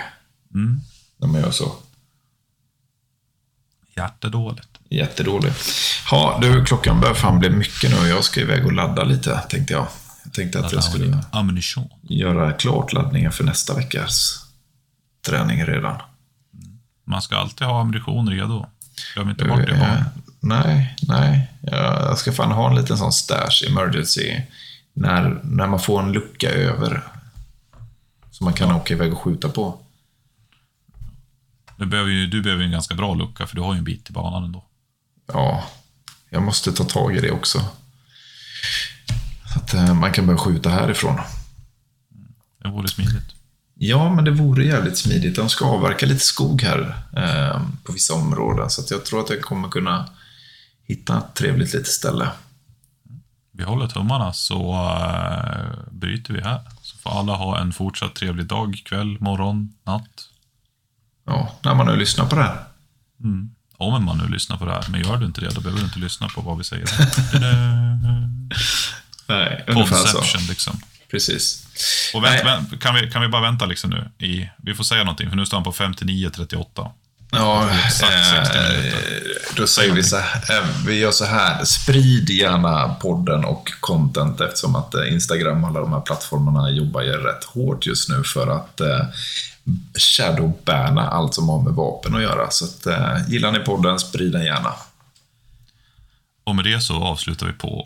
Mm. När man gör så. Hjärtedåligt. Jättedålig. Ja, du, klockan börjar fan bli mycket nu och jag ska iväg och ladda lite, tänkte jag. Jag tänkte att jag skulle Ammunition. göra klart laddningen för nästa veckas träning redan. Man ska alltid ha ammunition redo. Glöm inte bort det Eh, barn. nej, nej. Jag ska fan ha en liten sån stash emergency. När, när man får en lucka över. Som man kan åka iväg och skjuta på. Du behöver ju du behöver en ganska bra lucka för du har ju en bit till banan ändå. Ja, jag måste ta tag i det också. Så att eh, man kan börja skjuta härifrån. Det vore smidigt. Ja, men det vore jävligt smidigt. De ska avverka lite skog här eh, på vissa områden. Så jag tror att jag kommer kunna hitta ett trevligt litet ställe. Vi håller tummarna så uh, bryter vi här. Så får alla ha en fortsatt trevlig dag, kväll, morgon, natt. Ja, när man nu lyssnar på det här. Om man nu lyssnar på det här. Men gör du inte det, då behöver du inte lyssna på vad vi säger. Nej, ungefär så. Conception liksom. Precis. Och vänt, vänt, kan, vi, kan vi bara vänta liksom nu? I, vi får säga någonting, för nu står han på 59-38. Ja, Exakt 60 eh, då säger vi så här, eh, vi gör så här, sprid gärna podden och content eftersom att eh, Instagram och alla de här plattformarna jobbar ju rätt hårt just nu för att eh, shadowbanna allt som har med vapen att göra. Så att, eh, gillar ni podden, sprid den gärna. Och med det så avslutar vi på